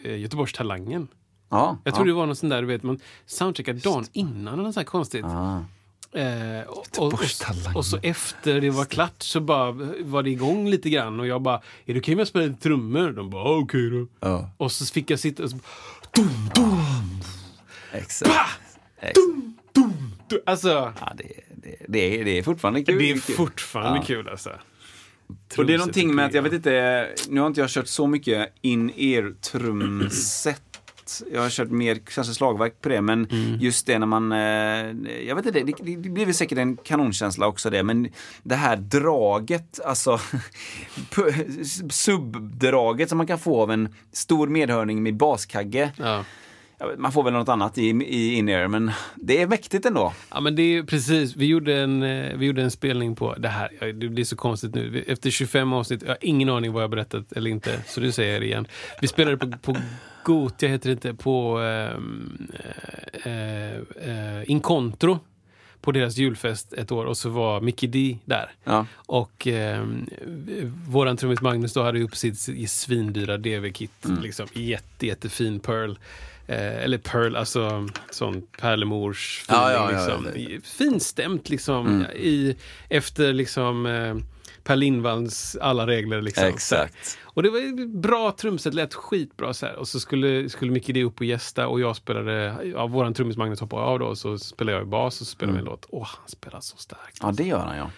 Göteborgs Talangen. Ja, Jag tror ja. det var någon sån där, du vet, man soundcheckar dagen innan eller något sånt här konstigt. Ah. Eh, och, och, och, så efter det var klart så bara var det igång lite grann och jag bara, är det okej om jag spelar lite trummor? De bara, "Ja, okej då. Ja. Och så fick jag sitta och så, Exakt. Exakt. du- alltså, Ja, det, det, det, är, det är fortfarande kul. det är kul. fortfarande Ja. kul alltså. Och det är någonting med att, jag vet inte, nu har inte jag kört så mycket in-ear Jag har kört mer kanske slagverk på det, men Mm. just det när man, eh, jag vet inte, det, det, det blir väl säkert en kanonkänsla också det, men det här draget, alltså subdraget som man kan få av en stor medhörning med baskagge. Ja. Man får väl något annat i, i in-ear, men det är mäktigt ändå. Ja men det är precis, vi gjorde, en, eh, vi gjorde en spelning på det här, det blir så konstigt nu. Efter 25 avsnitt, jag har ingen aning vad jag berättat eller inte, så nu säger det igen. Vi spelade på, på Gotia, heter det inte, på ehm, eh, eh, Incontro på deras julfest ett år och så var Mickey D där. Ja. Och eh, våran trummis Magnus då hade upp sitt svindyra DV-kit. Mm. Liksom, jätte, jättefin Pearl. Eh, eller Pearl, alltså sån pärlemors Ja, ja, liksom. ja, Finstämt liksom. Mm. I, efter liksom eh, Per Lindvalls alla regler. Liksom. Exakt. Och det var ju bra trumset, lät skitbra så här. Och så skulle, skulle Micke D upp och gästa och jag spelade, ja, våran trummis Magnus hoppade av då och så spelade jag i bas och så spelade vi en låt. Åh, han spelar så starkt. Ja, det gör han ja.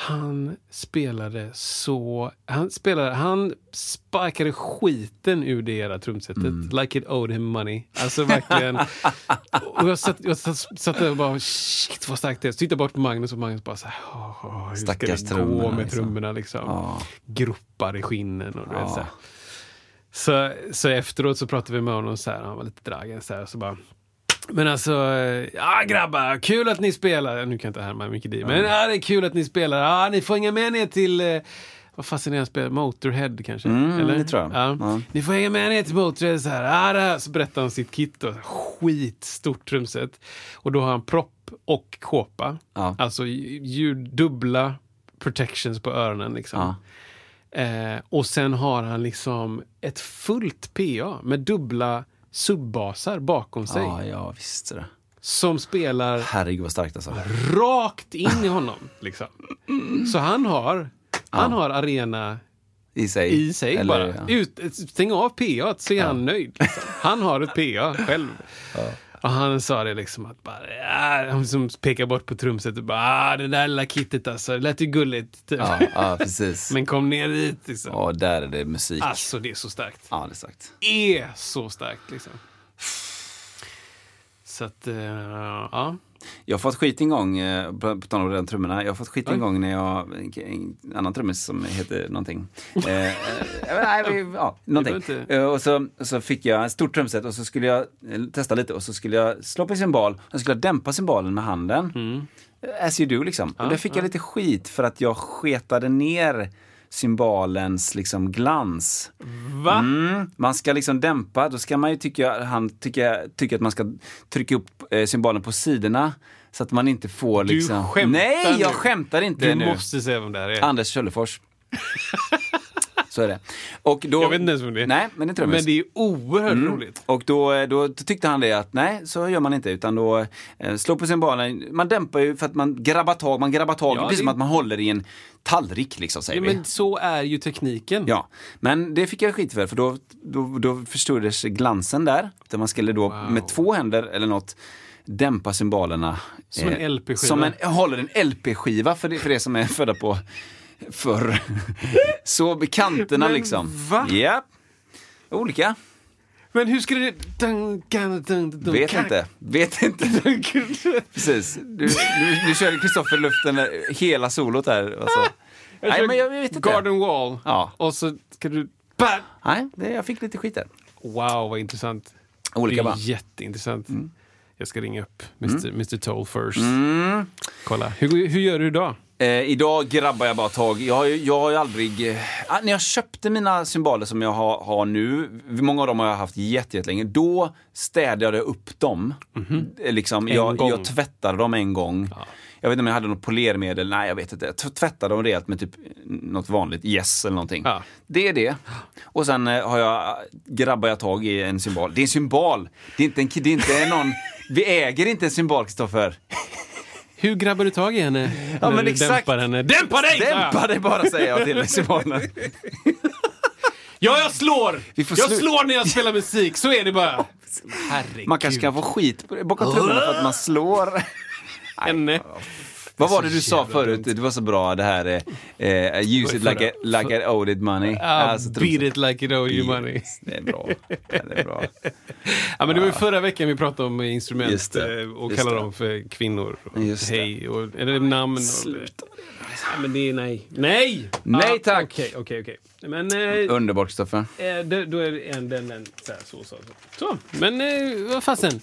Han spelade så... Han spelade... Han sparkade skiten ur det era trumsetet. Mm. Like it owed him money. Alltså verkligen. och jag satt, jag satt, satt där och bara shit vad starkt det är. Så tittade bort på Magnus och Magnus bara så här... "Åh, åh, hur ska Stackars det gå trummorna, med liksom. trummorna liksom? Ja. Gruppar i skinnen och du vet Ja. så här. Så, så efteråt så pratade vi med honom så här, han var lite dragen så här, så bara men alltså, eh, ja grabbar, kul att ni spelar. Nu kan jag inte härma mycket dit, men ja, det är kul att ni spelar. Ja, ni får hänga med ner till, eh, vad fasen är han spelar? Motorhead kanske? Mm, det tror jag. Ja. Ja. Ni får hänga med ner till Motorhead så här. Ja, där. Så berättar han sitt kit då. Skitstort trumset. Och då har han propp och kåpa. Ja. Alltså ljud, dubbla protections på öronen liksom. Ja. Eh, och sen har han liksom ett fullt PA med dubbla subbasar bakom sig. Ja, ja visst. Det. Som spelar Herregud vad starkt alltså. rakt in i honom. Liksom. Så han har, han har arena I sig. i sig Eller, bara. ja. Ut, stäng av PA så är han nöjd. Liksom. Han har ett PA själv. Och han sa det liksom att bara, ja, han som pekar bort på trumsetet bara, ah, det där lilla kittet alltså, det lät ju gulligt. Typ. Ja, ja, precis. Men kom ner dit liksom. Ja, där är det musik. Alltså det är så starkt. Ja, det är sagt. är så starkt liksom. Så att, eh, ja. Jag har fått skit en gång, eh, på tal om den trummorna, jag har fått skit en gång när jag, en annan trummis som heter någonting. Eh, eh, nej, vi- ja, någonting. Eh, Och så, så fick jag ett stort trumset och så skulle jag testa lite och så skulle jag slå på cymbal och så skulle jag dämpa cymbalen med handen. Mm. As you do liksom. och då fick jag lite skit för att jag sketade ner cymbalens liksom glans. Va? Mm, man ska liksom dämpa, då ska man ju tycka, han tycker, tycker att man ska trycka upp eh, cymbalen på sidorna. Så att man inte får Du liksom... skämtar Nej, jag nu. skämtar inte Du nu. måste säga vem det här är. Anders Köllefors. Så är det. Och då, Jag vet inte ens vem det är. Nej, men det är trummis. Men det är oerhört Mm. roligt. Och då, då tyckte han det att nej, så gör man inte. Utan då eh, slå på cymbalen. Man dämpar ju för att man grabbar tag. Man grabbar tag, Ja, precis det- som att man håller i en tallrik liksom, säger Ja, vi. men så är ju tekniken. Ja, men det fick jag skit för, för då, då, då förstorades glansen där. Där man skulle då Wow. med två händer eller något dämpa cymbalerna. Som en LP-skiva. Som en, håller en LP-skiva för det, för det som är födda på förr. Så vid kanterna Men liksom. va? Ja. Olika. Men hur skulle det... Dun, dun, dun, dun, Vet inte. Vet inte. Precis. Du, du, du körde Kristoffer Luften där, hela solot där. Och så. Jag Nej, men jag vet inte. Garden Wall. Ja. Och så ska du... Bah! Nej, det, jag fick lite skit där. Wow, vad intressant. Olika det är jätteintressant. Jag ska ringa upp Mm. Mr. Mr. Toll first. Kolla. Hur, hur gör du idag? Eh, idag grabbar jag bara tag. Jag har ju, jag har ju aldrig... Eh, ah, när jag köpte mina symboler som jag har, har nu, många av dem har jag haft jättelänge, då städade jag upp dem. Eh, Liksom, En jag, gång. jag tvättade dem en gång. Jag vet inte om jag hade något polermedel, nej jag vet inte. Jag t- tvättade dem rejält med typ något vanligt yes eller någonting. Ja. Det är det. Och sen eh, har jag, grabbar jag tag i en symbol. Det är en symbol. Det är inte, en, det är inte någon... Vi äger inte en symbol, Kristoffer. Hur grabbar du tag i henne? Ja, men exakt. Dämpar henne? Dämpa dig! Dämpa dig bara säger jag till symbolen. Ja, jag slår! Jag slår när jag spelar musik, så är det bara. Herregud. Man kanske kan få skit bakom trummorna för att man slår. Henne. Vad var det du sa förut? Det var så bra det här eh, eh, use it like, a, like I owed it money. Ah, Alltså, beat it like it owe you money. Det är bra. Det är bra. Ja, men det var förra veckan vi pratade om instrument eh, och kallade dem för kvinnor. Och Just hej och eller namn. Och, Sluta. ja, men det är nej. Nej! Nej, Ah, tack. Okej, okej, okej. Men eh, Underbart Kristoffer. eh, då, då är det en, den, den, så, här, så, så, så. så. Men eh, vad fasen.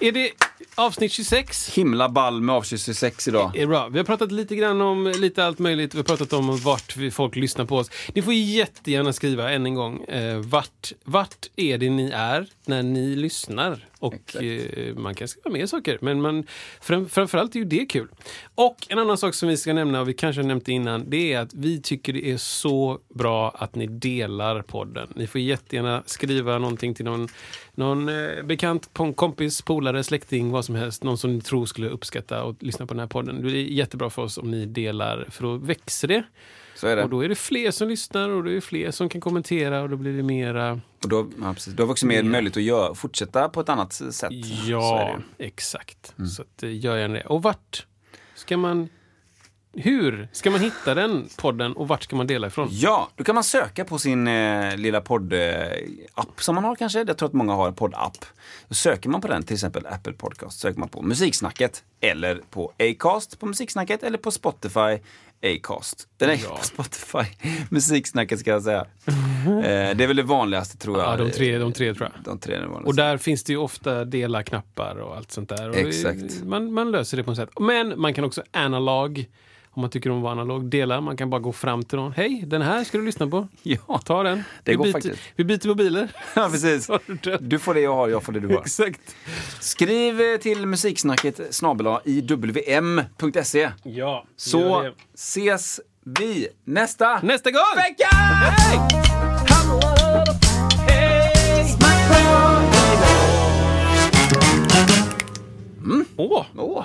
Är det avsnitt 26? Himla ball med avsnitt 26 idag. är bra. Vi har pratat lite grann om lite allt möjligt. Vi har pratat om vart vi, folk lyssnar på oss. Ni får jättegärna skriva än en gång. Eh, vart, vart är det ni är när ni lyssnar? Och eh, man kan skriva mer saker, men man, fram, framförallt är ju det kul. Och en annan sak som vi ska nämna, och vi kanske har nämnt det innan, det är att vi tycker det är så bra att ni delar podden. Ni får jättegärna skriva någonting till någon, någon eh, bekant, kompis, polare, släkting, vad som helst. Någon som ni tror skulle uppskatta och lyssna på den här podden. Det är jättebra för oss om ni delar, för då växer det. Och då är det fler som lyssnar och det är fler som kan kommentera och då blir det mera... Och då, ja, precis. då har vi också mer möjlighet att göra, fortsätta på ett annat sätt. Ja, ju. Mm. exakt. Så att, eh, gör gärna det. Och vart ska man... Hur ska man hitta den podden och vart ska man dela ifrån? Ja, då kan man söka på sin eh, lilla podd-app som man har kanske. Jag tror att många har en podd-app. Söker man på den, till exempel Apple Podcast, söker man på Musiksnacket eller på Acast på Musiksnacket eller på Spotify Acast. Den är Ja. på Spotify. Musiksnacket ska jag säga. eh, det är väl det vanligaste tror jag. Ja, de tre, de tre tror jag. De tre är det vanligaste. Och där finns det ju ofta dela-knappar och allt sånt där. Och Exakt. Man, man löser det på något sätt. Men man kan också analog, om man tycker om att vara analog, dela. Man kan bara gå fram till någon. Hej, den här ska du lyssna på. Ja, Ta den. Det vi, går byter, faktiskt. vi byter mobiler. ja precis. Du får det jag har, jag får det du har. Exakt. Skriv eh, till musiksnacket snabel iwm.se Ja, så det. ses vi nästa Nästa gång! vecka! Åh! Åh.